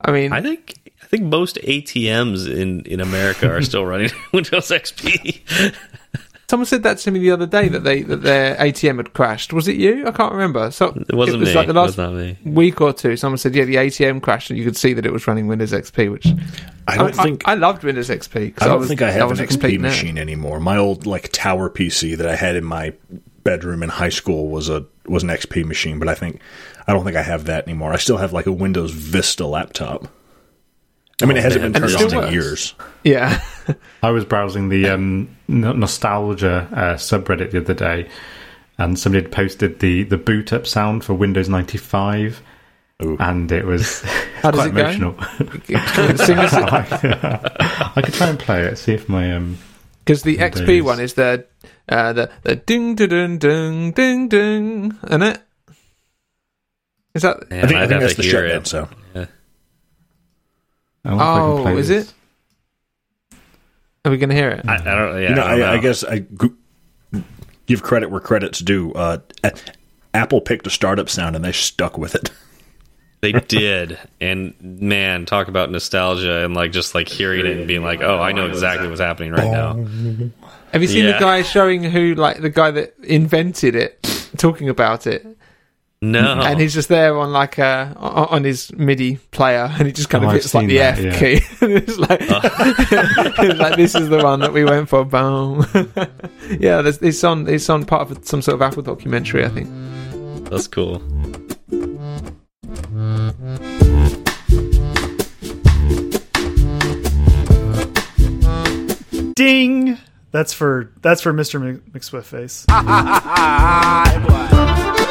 I mean, I think I think most ATMs in in America are still running Windows XP. Someone said that to me the other day that they that their ATM had crashed. Was it you? I can't remember. So It wasn't it was me. like the last was me. week or two. Someone said, "Yeah, the ATM crashed," and you could see that it was running Windows XP. Which I don't think I, loved Windows XP. 'cause I don't was, think I have was an a XP nerd. machine anymore. My old like tower PC that I had in my bedroom in high school was a was an XP machine, but I think I don't think I have that anymore. I still have like a Windows Vista laptop. I mean, it hasn't been turned still on in years. Yeah, I was browsing the um, nostalgia uh, subreddit the other day, and somebody had posted the the boot up sound for Windows ninety five, Ooh. and it was How does quite it emotional. Sing us- I could try and play it, see if my um. Because the XP one is the uh, the the ding ding ding ding ding ding, isn't it? Is that? Man, I think I think that's the hear shutdown. it. So I wonder if I can Oh, play is this. it? Are we going to hear it? I, I don't. Yeah, you know, I, don't I, I guess I g- give credit where credit's due. Uh, Apple picked a startup sound and they stuck with it. They did, and man, talk about nostalgia and like just like hearing it and being like, "Oh, I know exactly what's happening right now." Have you seen Yeah. the guy showing who, like, the guy that invented it, talking about it, No, and he's just there on like uh o- on his MIDI player, and he just kind Oh, of hits like the that, F yeah. key, it's like, it's like this is the one that we went for. Boom. yeah, there's, it's on it's on part of some sort of Apple documentary, I think. that's cool. Ding. That's for that's for Mr. Mc- McSwiftface. Hi, boy.